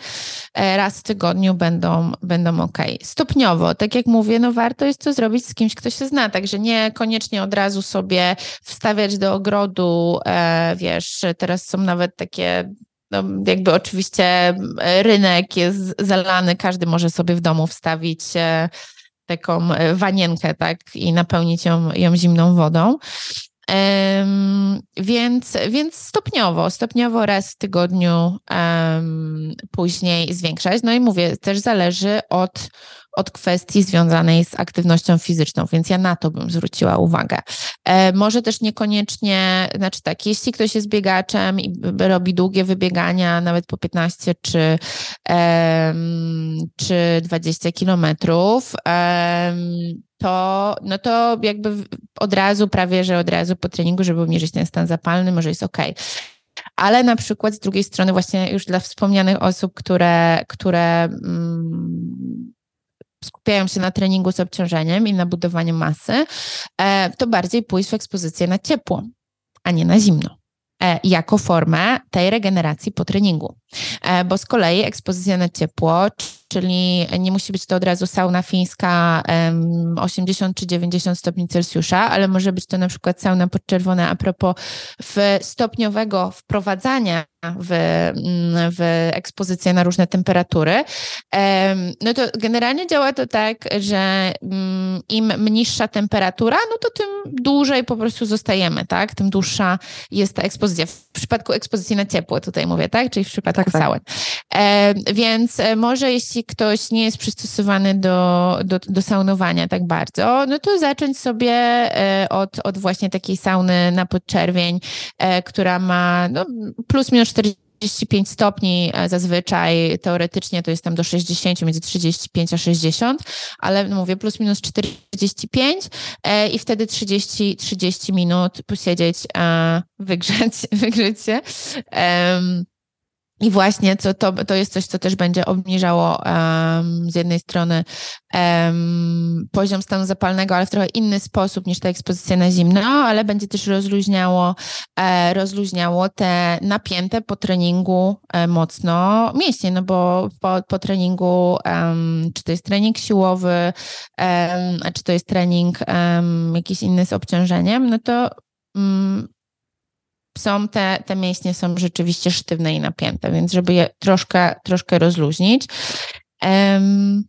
e, raz w tygodniu będą, będą ok. Stopniowo, tak jak mówię, no warto jest to zrobić z kimś, kto się zna, także nie koniecznie od razu sobie wstawiać do ogrodu, e, wiesz, teraz są nawet takie no, jakby oczywiście rynek jest zalany, każdy może sobie w domu wstawić e, taką wanienkę, tak, i napełnić ją, ją zimną wodą. Um, więc, więc stopniowo, stopniowo raz w tygodniu um, później zwiększać. No i mówię, też zależy od, od kwestii związanej z aktywnością fizyczną, więc ja na to bym zwróciła uwagę. E, może też niekoniecznie, znaczy tak, jeśli ktoś jest biegaczem i robi długie wybiegania, nawet po 15 czy, czy 20 kilometrów, to, no to jakby od razu, prawie że od razu po treningu, żeby obniżyć ten stan zapalny, może jest ok. Ale na przykład z drugiej strony, właśnie już dla wspomnianych osób, które, które mm, skupiają się na treningu z obciążeniem i na budowaniu masy, e, to bardziej pójść w ekspozycję na ciepło, a nie na zimno e, jako formę tej regeneracji po treningu. E, bo z kolei ekspozycja na ciepło, czyli nie musi być to od razu sauna fińska 80 czy 90 stopni Celsjusza, ale może być to na przykład sauna podczerwona a propos w stopniowego wprowadzania w, mm, w ekspozycję na różne temperatury. No to generalnie działa to tak, że mm, im niższa temperatura, no to tym dłużej po prostu zostajemy, tak? Tym dłuższa jest ta ekspozycja. W przypadku ekspozycji na ciepło tutaj mówię, tak? Czyli w przypadku tak, tak. Więc e, może jeśli ktoś nie jest przystosowany do, do, do saunowania tak bardzo, no to zacząć sobie e, od, od właśnie takiej sauny na podczerwień, e, która ma no, plus minus 45 stopni e, zazwyczaj, teoretycznie to jest tam do 60, między 35 a 60, ale mówię plus minus 45 e, i wtedy 30, 30 minut posiedzieć, wygrzeć, [laughs] wygrzeć się. I właśnie to, to, to jest coś, co też będzie obniżało um, z jednej strony um, poziom stanu zapalnego, ale w trochę inny sposób niż ta ekspozycja na zimno, ale będzie też rozluźniało, e, rozluźniało te napięte po treningu e, mocno mięśnie, no bo po, po treningu, um, czy to jest trening siłowy, czy to jest trening jakiś inny z obciążeniem, no to są te, te mięśnie są rzeczywiście sztywne i napięte, więc żeby je troszkę, troszkę rozluźnić. Um,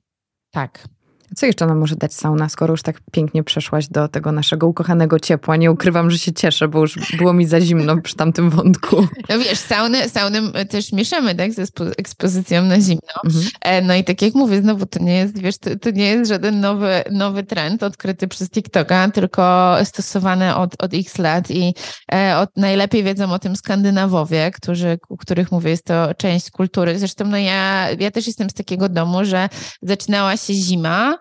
tak. Co jeszcze nam może dać sauna, skoro już tak pięknie przeszłaś do tego naszego ukochanego ciepła? Nie ukrywam, że się cieszę, bo już było mi za zimno przy tamtym wątku. [laughs] No wiesz, sauny, sauny też mieszamy tak, ze ekspozycją na zimno. Mhm. E, no i tak jak mówię, znowu to nie jest, wiesz, to, to, nie jest żaden nowy, nowy trend odkryty przez TikToka, tylko stosowany od, od x lat i e, od, najlepiej wiedzą o tym Skandynawowie, którzy, u których mówię, jest to część kultury. Zresztą no ja, ja też jestem z takiego domu, że zaczynała się zima,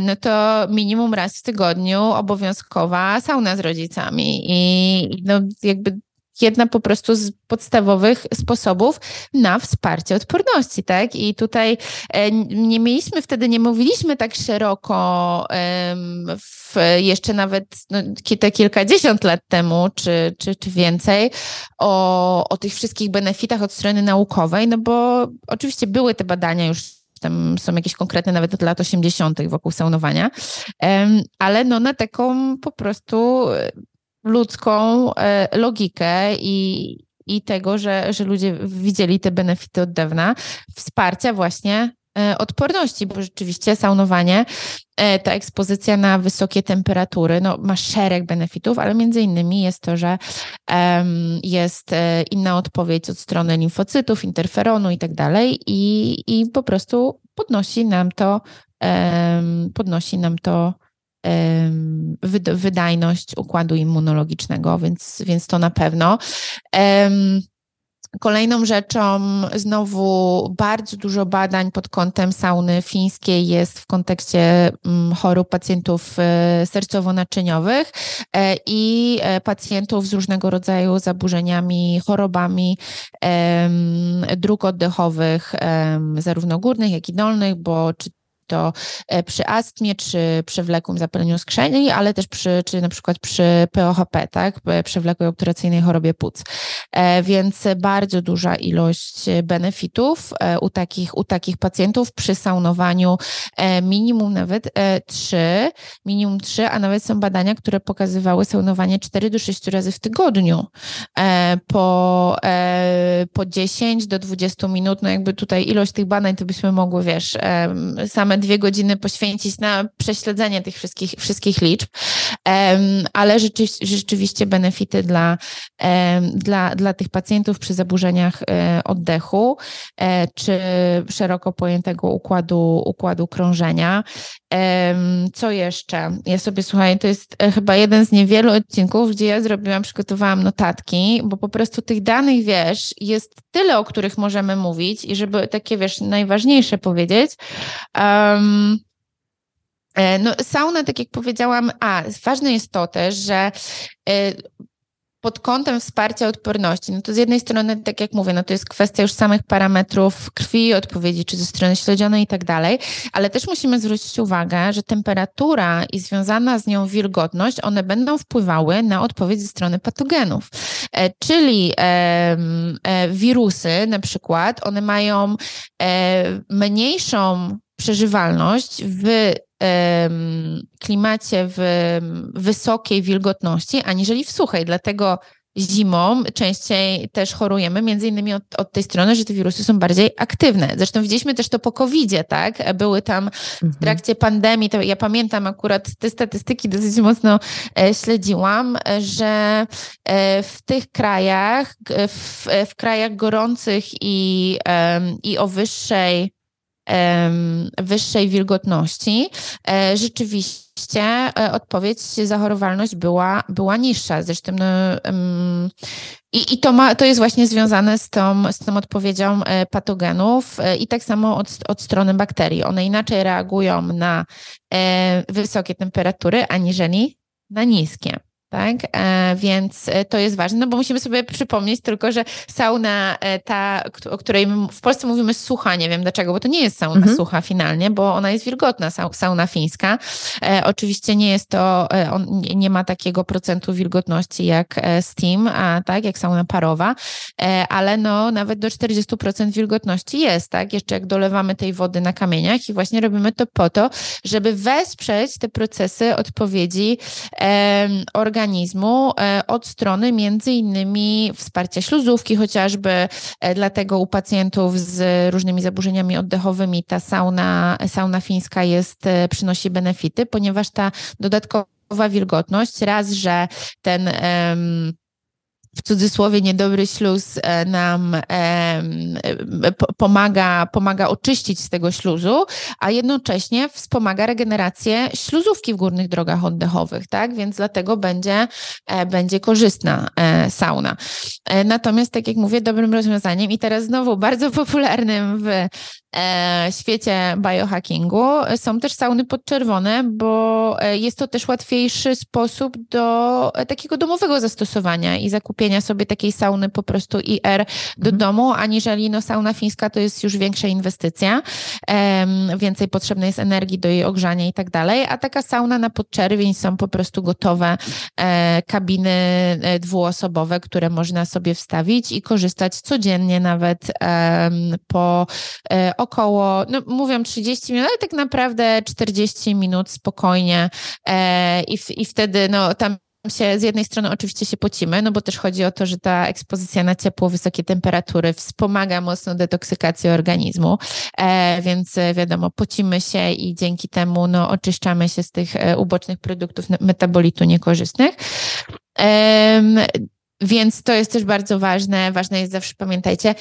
no to minimum raz w tygodniu obowiązkowa sauna z rodzicami i no jakby jedna po prostu z podstawowych sposobów na wsparcie odporności, tak? I tutaj e, nie mieliśmy wtedy, nie mówiliśmy tak szeroko w, jeszcze nawet no, te kilkadziesiąt lat temu, czy, czy, czy więcej, o, o tych wszystkich benefitach od strony naukowej, no bo oczywiście były te badania już tam są jakieś konkretne nawet od lat 80. wokół saunowania, ale no na taką po prostu e, ludzką e, logikę i, i tego, że, że ludzie widzieli te benefity od dawna, wsparcia właśnie odporności, bo rzeczywiście saunowanie, ta ekspozycja na wysokie temperatury no, ma szereg benefitów, ale między innymi jest to, że jest inna odpowiedź od strony limfocytów, interferonu i tak dalej i, i po prostu podnosi nam to, podnosi nam to wydajność układu immunologicznego, więc, więc to na pewno. Kolejną rzeczą, znowu bardzo dużo badań pod kątem sauny fińskiej jest w kontekście mm, chorób pacjentów e, sercowo-naczyniowych e, i e, pacjentów z różnego rodzaju zaburzeniami, chorobami dróg oddechowych, zarówno górnych, jak i dolnych, bo czy to e, przy astmie, czy przewlekłym zapaleniu skrzeni, ale też przy, czy na przykład przy POHP, tak, przewlekłej obturacyjnej chorobie płuc. E, więc bardzo duża ilość benefitów e, u takich, u takich pacjentów przy saunowaniu minimum nawet 3, minimum 3, a nawet są badania, które pokazywały saunowanie 4 do 6 razy w tygodniu po, po 10 do 20 minut, no jakby tutaj ilość tych badań to byśmy mogły, wiesz, same dwie godziny poświęcić na prześledzenie tych wszystkich, wszystkich liczb, ale rzeczywiście, rzeczywiście benefity dla, dla, dla tych pacjentów przy zaburzeniach e, oddechu e, czy szeroko pojętego układu, układu krążenia. Co jeszcze? Ja sobie słuchaj, to jest e, chyba jeden z niewielu odcinków, gdzie ja zrobiłam, przygotowałam notatki, bo po prostu tych danych, wiesz, jest tyle, o których możemy mówić i żeby takie, wiesz, najważniejsze powiedzieć. Um, no, sauna, tak jak powiedziałam, a ważne jest to też, że pod kątem wsparcia odporności, no to z jednej strony, tak jak mówię, no to jest kwestia już samych parametrów krwi, odpowiedzi, czy ze strony śledzionej i tak dalej, ale też musimy zwrócić uwagę, że temperatura i związana z nią wilgotność, one będą wpływały na odpowiedź ze strony patogenów. E, czyli e, wirusy na przykład, one mają e, mniejszą przeżywalność w klimacie w wysokiej wilgotności, aniżeli w suchej. Dlatego zimą częściej też chorujemy, między innymi od, od, tej strony, że te wirusy są bardziej aktywne. Zresztą widzieliśmy też to po COVID-zie, tak? Były tam w mhm. trakcie pandemii, to ja pamiętam akurat te statystyki dosyć mocno e, śledziłam, że e, w tych krajach, w, w krajach gorących i, i o wyższej wyższej wilgotności, e, rzeczywiście e, odpowiedź, zachorowalność była, była niższa. Zresztą no, i, i to, ma, to jest właśnie związane z tą, z tą odpowiedzią e, patogenów i tak samo od, od strony bakterii. One inaczej reagują na wysokie temperatury aniżeli na niskie tak? E, więc e, to jest ważne, no bo musimy sobie przypomnieć tylko, że sauna e, ta, o której w Polsce mówimy sucha, nie wiem dlaczego, bo to nie jest sauna mhm. sucha finalnie, bo ona jest wilgotna, sauna fińska. oczywiście nie jest to, on nie ma takiego procentu wilgotności jak steam, a tak, jak sauna parowa, ale no nawet do 40% wilgotności jest, tak? Jeszcze jak dolewamy tej wody na kamieniach i właśnie robimy to po to, żeby wesprzeć te procesy odpowiedzi organizacji organizmu e, od strony między innymi wsparcia śluzówki chociażby, e, dlatego u pacjentów z różnymi zaburzeniami oddechowymi ta sauna, sauna fińska jest, e, przynosi benefity, ponieważ ta dodatkowa wilgotność, raz, że ten um, w cudzysłowie niedobry śluz e, nam pomaga, pomaga oczyścić z tego śluzu, a jednocześnie wspomaga regenerację śluzówki w górnych drogach oddechowych, tak? Więc dlatego będzie, e, będzie korzystna e, sauna. Natomiast, tak jak mówię, dobrym rozwiązaniem i teraz znowu bardzo popularnym w świecie biohackingu są też sauny podczerwone, bo jest to też łatwiejszy sposób do takiego domowego zastosowania i zakupienia kupienia sobie takiej sauny po prostu IR do mhm. domu, aniżeli no, sauna fińska to jest już większa inwestycja, więcej potrzebnej jest energii do jej ogrzania i tak dalej, a taka sauna na podczerwień są po prostu gotowe e, kabiny e, dwuosobowe, które można sobie wstawić i korzystać codziennie nawet e, po około, no mówią 30 minut, ale tak naprawdę 40 minut spokojnie e, i, i wtedy no tam się z jednej strony oczywiście się pocimy, no bo też chodzi o to, że ta ekspozycja na ciepło, wysokie temperatury wspomaga mocno detoksykację organizmu, e, więc e, wiadomo, pocimy się i dzięki temu no, oczyszczamy się z tych e, ubocznych produktów metabolitu niekorzystnych. E, więc to jest też bardzo ważne. Ważne jest zawsze, pamiętajcie,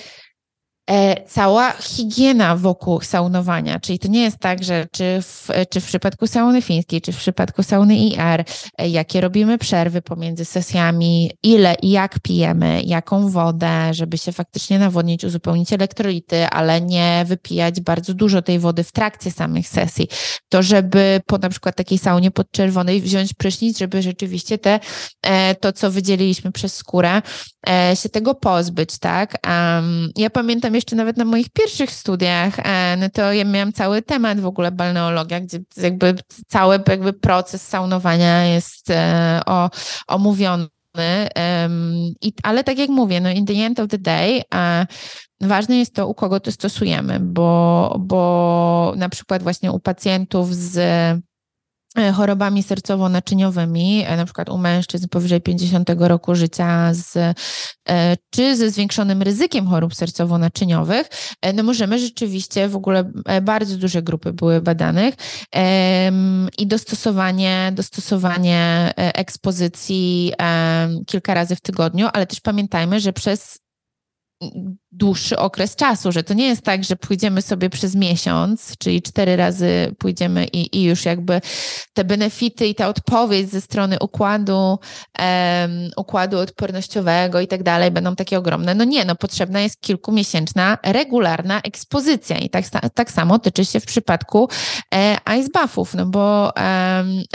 cała higiena wokół saunowania, czyli to nie jest tak, że czy w, czy w przypadku sauny fińskiej, czy w przypadku sauny IR, e, jakie robimy przerwy pomiędzy sesjami, ile i jak pijemy, jaką wodę, żeby się faktycznie nawodnić, uzupełnić elektrolity, ale nie wypijać bardzo dużo tej wody w trakcie samych sesji. To, żeby po na przykład takiej saunie podczerwonej wziąć prysznic, żeby rzeczywiście te, e, to, co wydzieliliśmy przez skórę, się tego pozbyć, tak? Ja pamiętam jeszcze nawet na moich pierwszych studiach, e, no to ja miałam cały temat w ogóle balneologia, gdzie jakby cały jakby proces saunowania jest e, o, omówiony. I, ale tak jak mówię, no in the end of the day e, ważne jest to, u kogo to stosujemy, bo, bo na przykład właśnie u pacjentów z chorobami sercowo-naczyniowymi, e, na przykład u mężczyzn powyżej 50 roku życia, z, e, czy ze zwiększonym ryzykiem chorób sercowo-naczyniowych, no możemy rzeczywiście, w ogóle bardzo duże grupy były badanych i dostosowanie, dostosowanie ekspozycji kilka razy w tygodniu, ale też pamiętajmy, że przez dłuższy okres czasu, że to nie jest tak, że pójdziemy sobie przez miesiąc, czyli cztery razy pójdziemy i, i już jakby te benefity i ta odpowiedź ze strony układu, um, układu odpornościowego i tak dalej będą takie ogromne. No nie, no potrzebna jest kilkumiesięczna, regularna ekspozycja i tak, tak samo tyczy się w przypadku e, ice buffów, no bo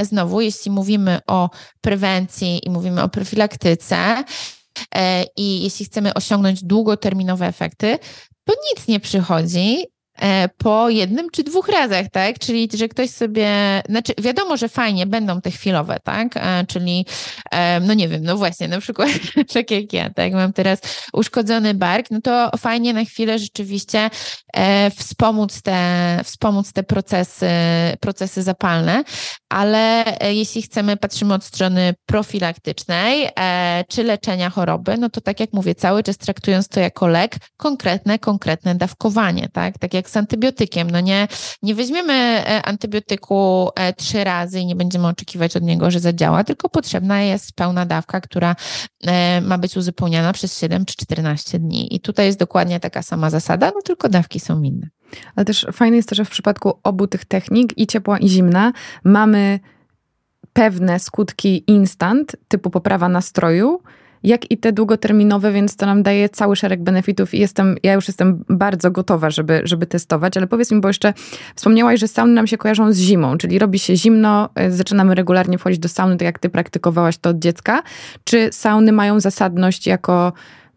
znowu, jeśli mówimy o prewencji i mówimy o profilaktyce, I jeśli chcemy osiągnąć długoterminowe efekty, to nic nie przychodzi. E, po jednym czy dwóch razach, tak? Czyli, że ktoś sobie, znaczy wiadomo, że fajnie będą te chwilowe, tak? E, czyli, e, no nie wiem, no właśnie, na przykład [laughs] tak jak ja, tak? Mam teraz uszkodzony bark, no to fajnie na chwilę rzeczywiście wspomóc te, wspomóc te procesy, procesy zapalne, ale jeśli chcemy, patrzymy od strony profilaktycznej czy leczenia choroby, no to tak jak mówię, cały czas traktując to jako lek, konkretne, konkretne dawkowanie, tak? Tak jak jak z antybiotykiem. No nie, nie weźmiemy e, antybiotyku e, trzy razy i nie będziemy oczekiwać od niego, że zadziała, tylko potrzebna jest pełna dawka, która e, ma być uzupełniana przez 7 czy 14 dni. I tutaj jest dokładnie taka sama zasada, no tylko dawki są inne. Ale też fajne jest to, że w przypadku obu tych technik, i ciepła, i zimna, mamy pewne skutki instant, typu poprawa nastroju, jak i te długoterminowe, więc to nam daje cały szereg benefitów i jestem, ja już jestem bardzo gotowa, żeby, żeby testować, ale powiedz mi, bo jeszcze wspomniałaś, że sauny nam się kojarzą z zimą, czyli robi się zimno, e, zaczynamy regularnie wchodzić do sauny, tak jak ty praktykowałaś to od dziecka. Czy sauny mają zasadność jako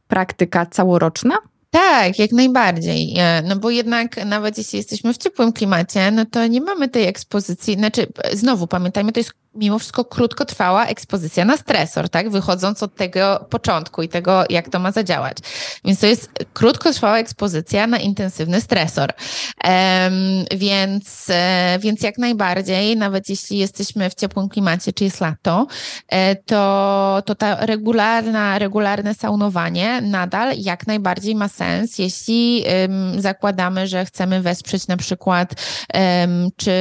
praktyka całoroczna? Tak, jak najbardziej. E, no bo jednak nawet jeśli jesteśmy w ciepłym klimacie, no to nie mamy tej ekspozycji. Znaczy, znowu pamiętajmy, to jest mimo wszystko krótkotrwała ekspozycja na stresor, tak? Wychodząc od tego początku i tego, jak to ma zadziałać. Więc to jest krótkotrwała ekspozycja na intensywny stresor. Um, więc, e, więc jak najbardziej, nawet jeśli jesteśmy w ciepłym klimacie, czy jest lato, e, to, to ta regularna, regularne saunowanie nadal jak najbardziej ma sens, jeśli um, zakładamy, że chcemy wesprzeć na przykład um, czy,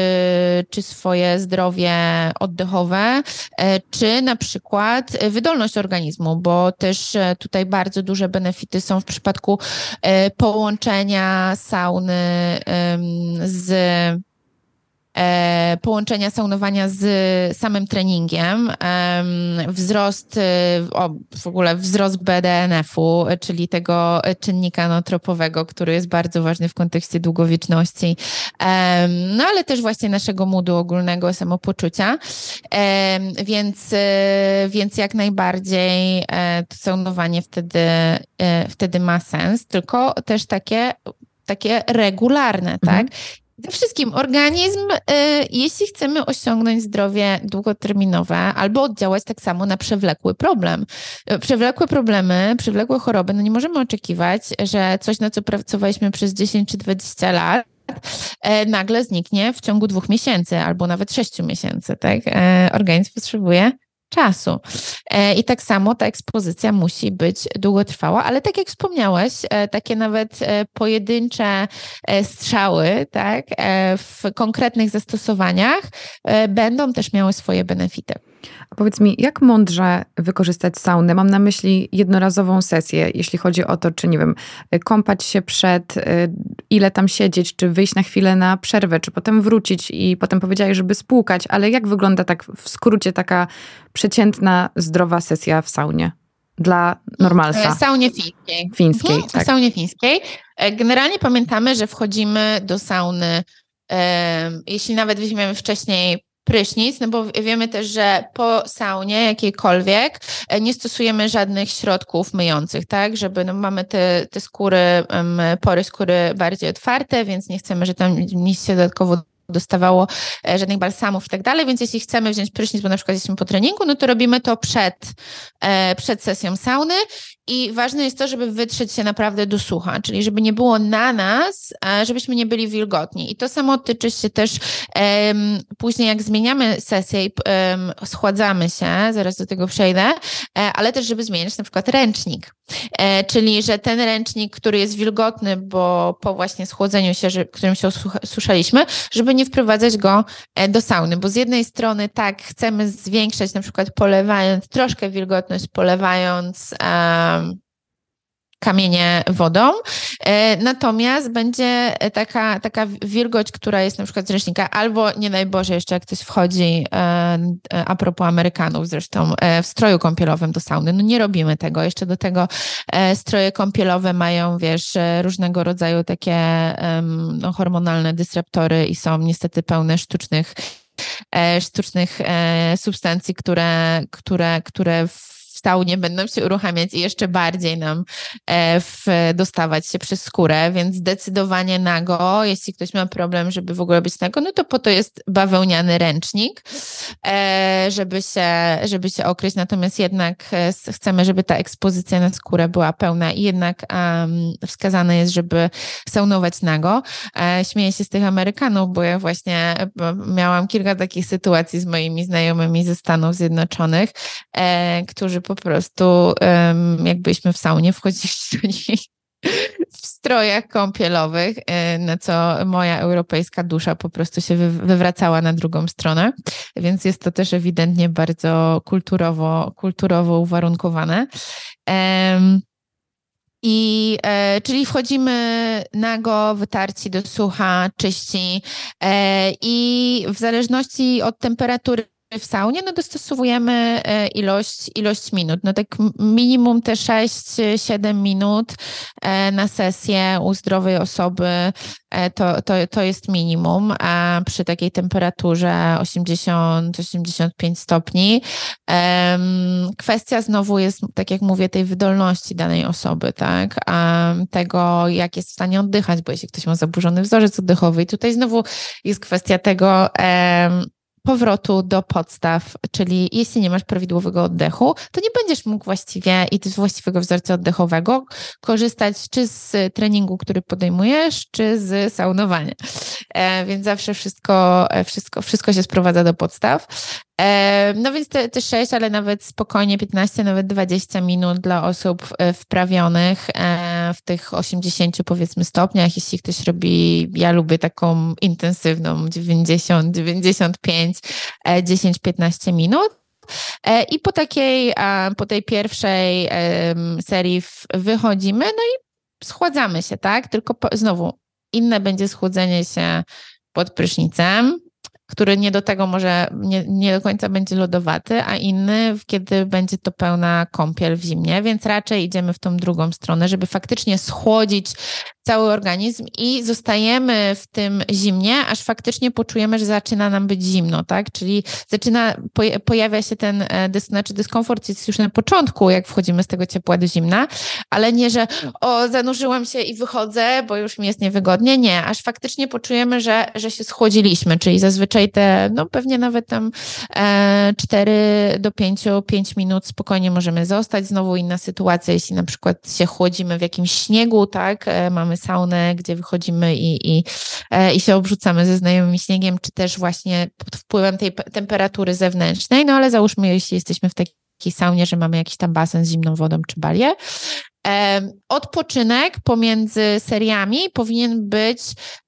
czy swoje zdrowie oddechowe, oddechowe, e, czy na przykład wydolność organizmu, bo też e, tutaj bardzo duże benefity są w przypadku e, połączenia sauny z E, połączenia saunowania z samym treningiem, wzrost, e, o, w ogóle wzrost BDNF-u, czyli tego czynnika notropowego, który jest bardzo ważny w kontekście długowieczności, no ale też właśnie naszego moodu ogólnego samopoczucia, więc, e, więc jak najbardziej to saunowanie wtedy, wtedy ma sens, tylko też takie takie regularne, tak? mhm. tak? Przede wszystkim organizm, y, jeśli chcemy osiągnąć zdrowie długoterminowe albo oddziałać tak samo na przewlekły problem. Y, przewlekłe problemy, przewlekłe choroby, no nie możemy oczekiwać, że coś, na co pracowaliśmy przez 10 czy 20 lat, y, nagle zniknie w ciągu dwóch miesięcy albo nawet sześciu miesięcy. Tak? Organizm potrzebuje czasu. E, I tak samo ta ekspozycja musi być długotrwała, ale tak jak wspomniałeś, e, takie nawet e, pojedyncze strzały tak, w konkretnych zastosowaniach będą też miały swoje benefity. A powiedz mi, jak mądrze wykorzystać saunę? Mam na myśli jednorazową sesję, jeśli chodzi o to, czy nie wiem, kąpać się przed, y, ile tam siedzieć, czy wyjść na chwilę na przerwę, czy potem wrócić i potem powiedziałeś, żeby spłukać, ale jak wygląda tak w skrócie taka przeciętna, zdrowa sesja w saunie? Dla normalsa. W saunie fińskiej. Fińskiej, mhm, tak. W saunie fińskiej. E, generalnie pamiętamy, że wchodzimy do sauny, jeśli nawet weźmiemy wcześniej prysznic, no bo wiemy też, że po saunie jakiejkolwiek e, nie stosujemy żadnych środków myjących, tak, żeby no mamy te, te skóry, pory skóry bardziej otwarte, więc nie chcemy, że tam nic się dodatkowo dostawało e, żadnych balsamów i tak dalej, więc jeśli chcemy wziąć prysznic, bo na przykład jesteśmy po treningu, no to robimy to przed, e, przed sesją sauny i ważne jest to, żeby wytrzeć się naprawdę do sucha, czyli żeby nie było na nas, żebyśmy nie byli wilgotni. I to samo tyczy się też um, później, jak zmieniamy sesję i um, schładzamy się, zaraz do tego przejdę, e, ale też, żeby zmieniać na przykład ręcznik. E, czyli, że ten ręcznik, który jest wilgotny, bo po właśnie schłodzeniu się, że, którym się osuszaliśmy, żeby nie wprowadzać go e, do sauny, bo z jednej strony tak, chcemy zwiększać na przykład polewając troszkę wilgotność, polewając um, kamienie wodą. E, natomiast będzie taka, taka wilgoć, która jest na przykład z ręcznika, albo nie daj Boże, jeszcze jak ktoś wchodzi, e, a propos Amerykanów zresztą, e, w stroju kąpielowym do sauny. No nie robimy tego. Jeszcze do tego stroje kąpielowe mają, wiesz, różnego rodzaju takie no, hormonalne dysruptory i są niestety pełne sztucznych sztucznych substancji, które, które, które w saunie będą się uruchamiać i jeszcze bardziej nam e, w, dostawać się przez skórę, więc zdecydowanie nago, jeśli ktoś ma problem, żeby w ogóle być nago, no to po to jest bawełniany ręcznik, e, żeby się, żeby się okryć, natomiast jednak e, chcemy, żeby ta ekspozycja na skórę była pełna i jednak wskazane jest, żeby saunować nago. Śmieję się z tych Amerykanów, bo ja właśnie miałam kilka takich sytuacji z moimi znajomymi ze Stanów Zjednoczonych, którzy po prostu jakbyśmy w saunie wchodzili do nich w strojach kąpielowych, na co moja europejska dusza po prostu się wywracała na drugą stronę, więc jest to też ewidentnie bardzo kulturowo, kulturowo uwarunkowane. I, e, czyli wchodzimy nago, wytarci do sucha, czyści e, i w zależności od temperatury w saunie, no dostosowujemy e, ilość, ilość minut. No tak minimum te 6-7 minut e, na sesję u zdrowej osoby e, to, to, to jest minimum, a przy takiej temperaturze 80-85 stopni. Kwestia znowu jest, tak jak mówię, tej wydolności danej osoby, tak? Tego, jak jest w stanie oddychać, bo jeśli ktoś ma zaburzony wzorzec oddechowy i tutaj znowu jest kwestia tego, powrotu do podstaw, czyli jeśli nie masz prawidłowego oddechu, to nie będziesz mógł właściwie i z właściwego wzorca oddechowego korzystać czy z treningu, który podejmujesz, czy z saunowania. E, więc zawsze wszystko, e, wszystko, wszystko się sprowadza do podstaw. E, no więc te, te 6, ale nawet spokojnie 15, nawet 20 minut dla osób e, wprawionych e, w tych 80 powiedzmy stopniach. Jeśli ktoś robi, ja lubię taką intensywną 90, 95, 10-15 minut. I po takiej, po tej pierwszej serii wychodzimy, no i schładzamy się, tak? Tylko po, znowu inne będzie schłodzenie się pod prysznicem, który nie do tego może, nie, nie do końca będzie lodowaty, a inny, kiedy będzie to pełna kąpiel w zimnie, więc raczej idziemy w tą drugą stronę, żeby faktycznie schłodzić cały organizm i zostajemy w tym zimnie, aż faktycznie poczujemy, że zaczyna nam być zimno, tak? Czyli zaczyna, pojawia się ten e, dys, znaczy dyskomfort jest już na początku, jak wchodzimy z tego ciepła do zimna, ale nie, że o, zanurzyłam się i wychodzę, bo już mi jest niewygodnie. Nie, aż faktycznie poczujemy, że, że się schłodziliśmy, czyli zazwyczaj te, no pewnie nawet tam e, 4 do 5, 5 minut spokojnie możemy zostać. Znowu inna sytuacja, jeśli na przykład się chłodzimy w jakimś śniegu, tak? E, saunę, gdzie wychodzimy i, i, e, i się obrzucamy ze znajomym śniegiem, czy też właśnie pod wpływem tej temperatury zewnętrznej, no ale załóżmy, jeśli jesteśmy w takiej saunie, że mamy jakiś tam basen z zimną wodą czy balię. Odpoczynek pomiędzy seriami powinien być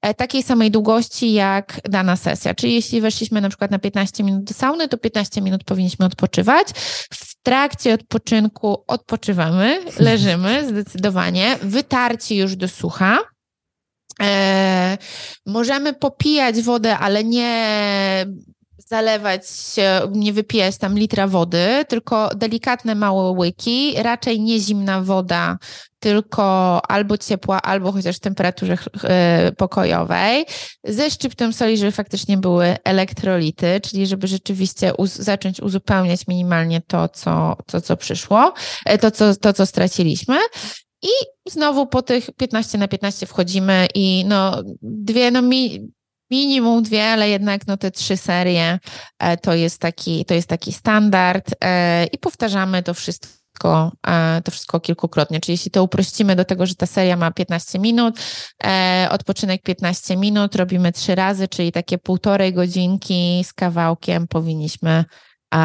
e, takiej samej długości jak dana sesja. Czyli jeśli weszliśmy na przykład na 15 minut do sauny, to 15 minut powinniśmy odpoczywać. W trakcie odpoczynku odpoczywamy, [laughs] leżymy zdecydowanie, wytarci już do sucha. E, możemy popijać wodę, ale nie zalewać się, nie wypijać tam litra wody, tylko delikatne małe łyki, raczej nie zimna woda, tylko albo ciepła, albo chociaż w temperaturze e, pokojowej, ze szczyptem soli, żeby faktycznie były elektrolity, czyli żeby rzeczywiście uz zacząć uzupełniać minimalnie to, co, to, co przyszło, e, to, co, to, co straciliśmy. I znowu po tych 15 na 15 wchodzimy i no dwie, no mi, minimum dwie, ale jednak no te trzy serie e, to jest taki, to jest taki standard e, i powtarzamy to wszystko e, to wszystko kilkukrotnie. Czyli jeśli to uprościmy do tego, że ta seria ma 15 minut, odpoczynek 15 minut, robimy trzy razy, czyli takie półtorej godzinki z kawałkiem powinniśmy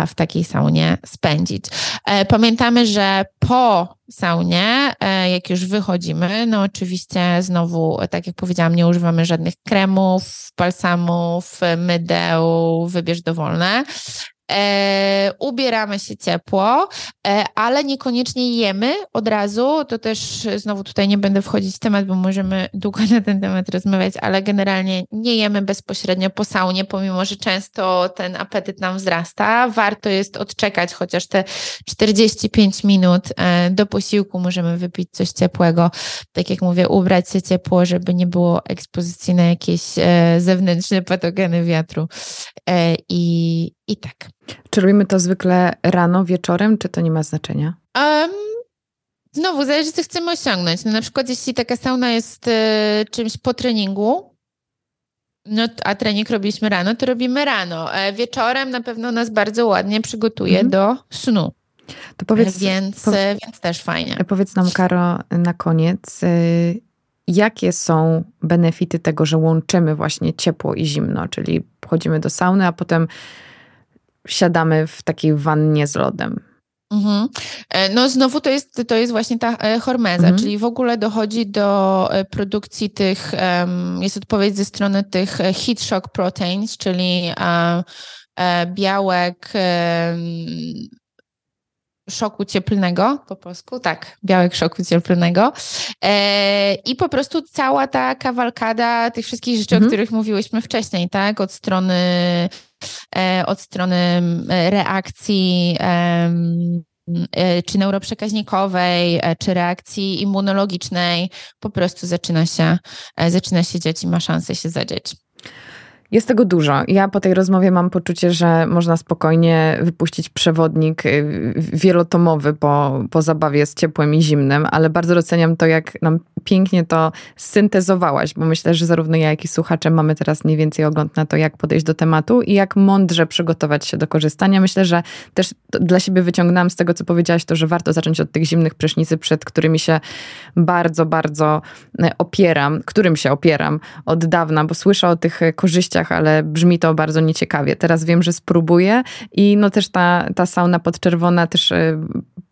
w takiej saunie spędzić. E, pamiętamy, że po saunie, e, jak już wychodzimy, no oczywiście znowu, tak jak powiedziałam, nie używamy żadnych kremów, balsamów, mydeł, wybierz dowolne. E, ubieramy się ciepło, e, ale niekoniecznie jemy od razu. To też znowu tutaj nie będę wchodzić w temat, bo możemy długo na ten temat rozmawiać, ale generalnie nie jemy bezpośrednio po saunie, pomimo że często ten apetyt nam wzrasta. Warto jest odczekać chociaż te 45 minut e, do posiłku, możemy wypić coś ciepłego. Tak jak mówię, ubrać się ciepło, żeby nie było ekspozycji na jakieś e, zewnętrzne patogeny wiatru. E, I, i tak. Czy robimy to zwykle rano, wieczorem, czy to nie ma znaczenia? Um, znowu, zależy, co chcemy osiągnąć. No, na przykład, jeśli taka sauna jest y, czymś po treningu, no, a trening robiliśmy rano, to robimy rano. E, wieczorem na pewno nas bardzo ładnie przygotuje mhm. do snu. To powiedz, więc, po, więc też fajnie. Powiedz nam, Karo, na koniec, y, jakie są benefity tego, że łączymy właśnie ciepło i zimno, czyli wchodzimy do sauny, a potem siadamy w takiej wannie z lodem. Mhm. E, no znowu to jest, to jest właśnie ta e, hormeza, mhm. czyli w ogóle dochodzi do e, produkcji tych, jest odpowiedź ze strony tych heat shock proteins, czyli białek szoku cieplnego, po polsku, tak, białek szoku cieplnego. E, I po prostu cała ta kawalkada tych wszystkich rzeczy, mhm. o których mówiłyśmy wcześniej, tak, od strony, od strony reakcji e, czy neuroprzekaźnikowej, e, czy reakcji immunologicznej, po prostu zaczyna się, e, zaczyna się dziać i ma szansę się zadzieć. Jest tego dużo. Ja po tej rozmowie mam poczucie, że można spokojnie wypuścić przewodnik y, wielotomowy po, po zabawie z ciepłem i zimnem, ale bardzo doceniam to, jak nam pięknie to syntezowałaś, bo myślę, że zarówno ja, jak i słuchacze mamy teraz mniej więcej ogląd na to, jak podejść do tematu i jak mądrze przygotować się do korzystania. Myślę, że też dla siebie wyciągnęłam z tego, co powiedziałaś, to, że warto zacząć od tych zimnych prysznicy, przed którymi się bardzo, bardzo e, opieram, którym się opieram od dawna, bo słyszę o tych korzyściach, ale brzmi to bardzo nieciekawie. Teraz wiem, że spróbuję i no też ta, ta sauna podczerwona też e,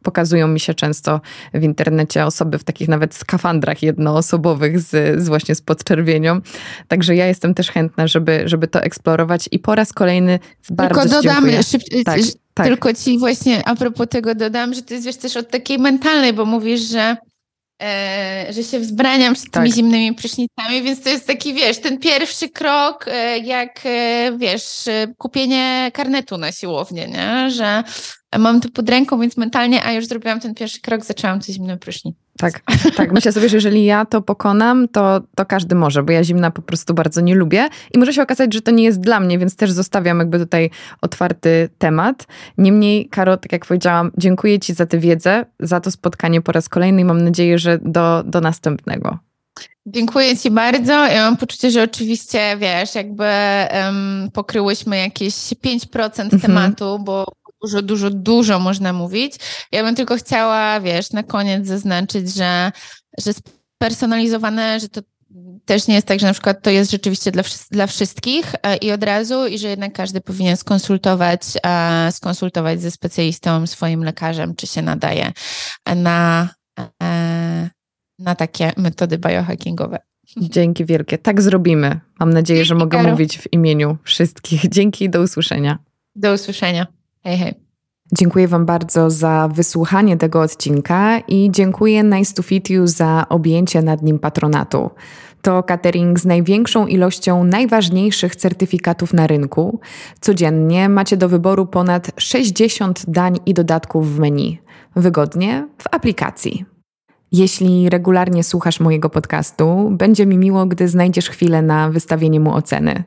pokazują mi się często w internecie osoby w takich nawet skafandrach jednoosobowych z, z właśnie z podczerwienią. Także ja jestem też chętna, żeby, żeby to eksplorować i po raz kolejny bardzo Tylko dodam, szyb, tak, tak. tylko ci właśnie a propos tego dodam, że to jest wiesz, też od takiej mentalnej, bo mówisz, że E, że się wzbraniam z tymi tak. zimnymi prysznicami, więc to jest taki, wiesz, ten pierwszy krok, e, jak, e, wiesz, kupienie karnetu na siłownię, nie? Że mam to pod ręką, więc mentalnie, a już zrobiłam ten pierwszy krok, zaczęłam coś zimnym prysznic. Tak, [laughs] tak. Myślę sobie, że jeżeli ja to pokonam, to, to każdy może, bo ja zimna po prostu bardzo nie lubię i może się okazać, że to nie jest dla mnie, więc też zostawiam jakby tutaj otwarty temat. Niemniej, Karo, tak jak powiedziałam, dziękuję Ci za tę wiedzę, za to spotkanie po raz kolejny i mam nadzieję, że do, do następnego. Dziękuję Ci bardzo. Ja mam poczucie, że oczywiście, wiesz, jakby um, pokryłyśmy jakieś 5% mhm. tematu, bo dużo, dużo, dużo można mówić. Ja bym tylko chciała, wiesz, na koniec zaznaczyć, że, że spersonalizowane, że to też nie jest tak, że na przykład to jest rzeczywiście dla, dla wszystkich e, i od razu, i że jednak każdy powinien skonsultować, e, skonsultować ze specjalistą, swoim lekarzem, czy się nadaje na, e, na takie metody biohackingowe. Dzięki wielkie. Tak zrobimy. Mam nadzieję, że mogę mówić w imieniu wszystkich. Dzięki i do usłyszenia. Do usłyszenia. Hej, hej. Dziękuję Wam bardzo za wysłuchanie tego odcinka i dziękuję Nice to Fit You za objęcie nad nim patronatu. To catering z największą ilością najważniejszych certyfikatów na rynku. Codziennie macie do wyboru ponad 60 dań i dodatków w menu. Wygodnie w aplikacji. Jeśli regularnie słuchasz mojego podcastu, będzie mi miło, gdy znajdziesz chwilę na wystawienie mu oceny.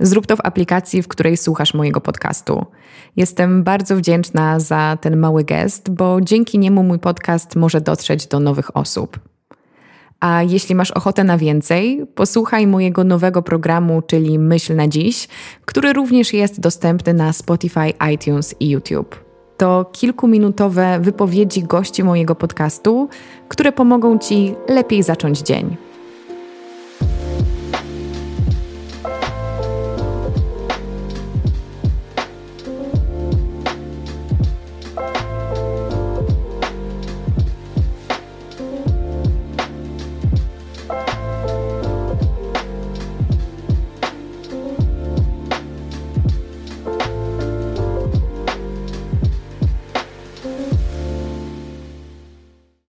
Zrób to w aplikacji, w której słuchasz mojego podcastu. Jestem bardzo wdzięczna za ten mały gest, bo dzięki niemu mój podcast może dotrzeć do nowych osób. A jeśli masz ochotę na więcej, posłuchaj mojego nowego programu, czyli Myśl na Dziś, który również jest dostępny na Spotify, iTunes i YouTube. To kilkuminutowe wypowiedzi gości mojego podcastu, które pomogą Ci lepiej zacząć dzień.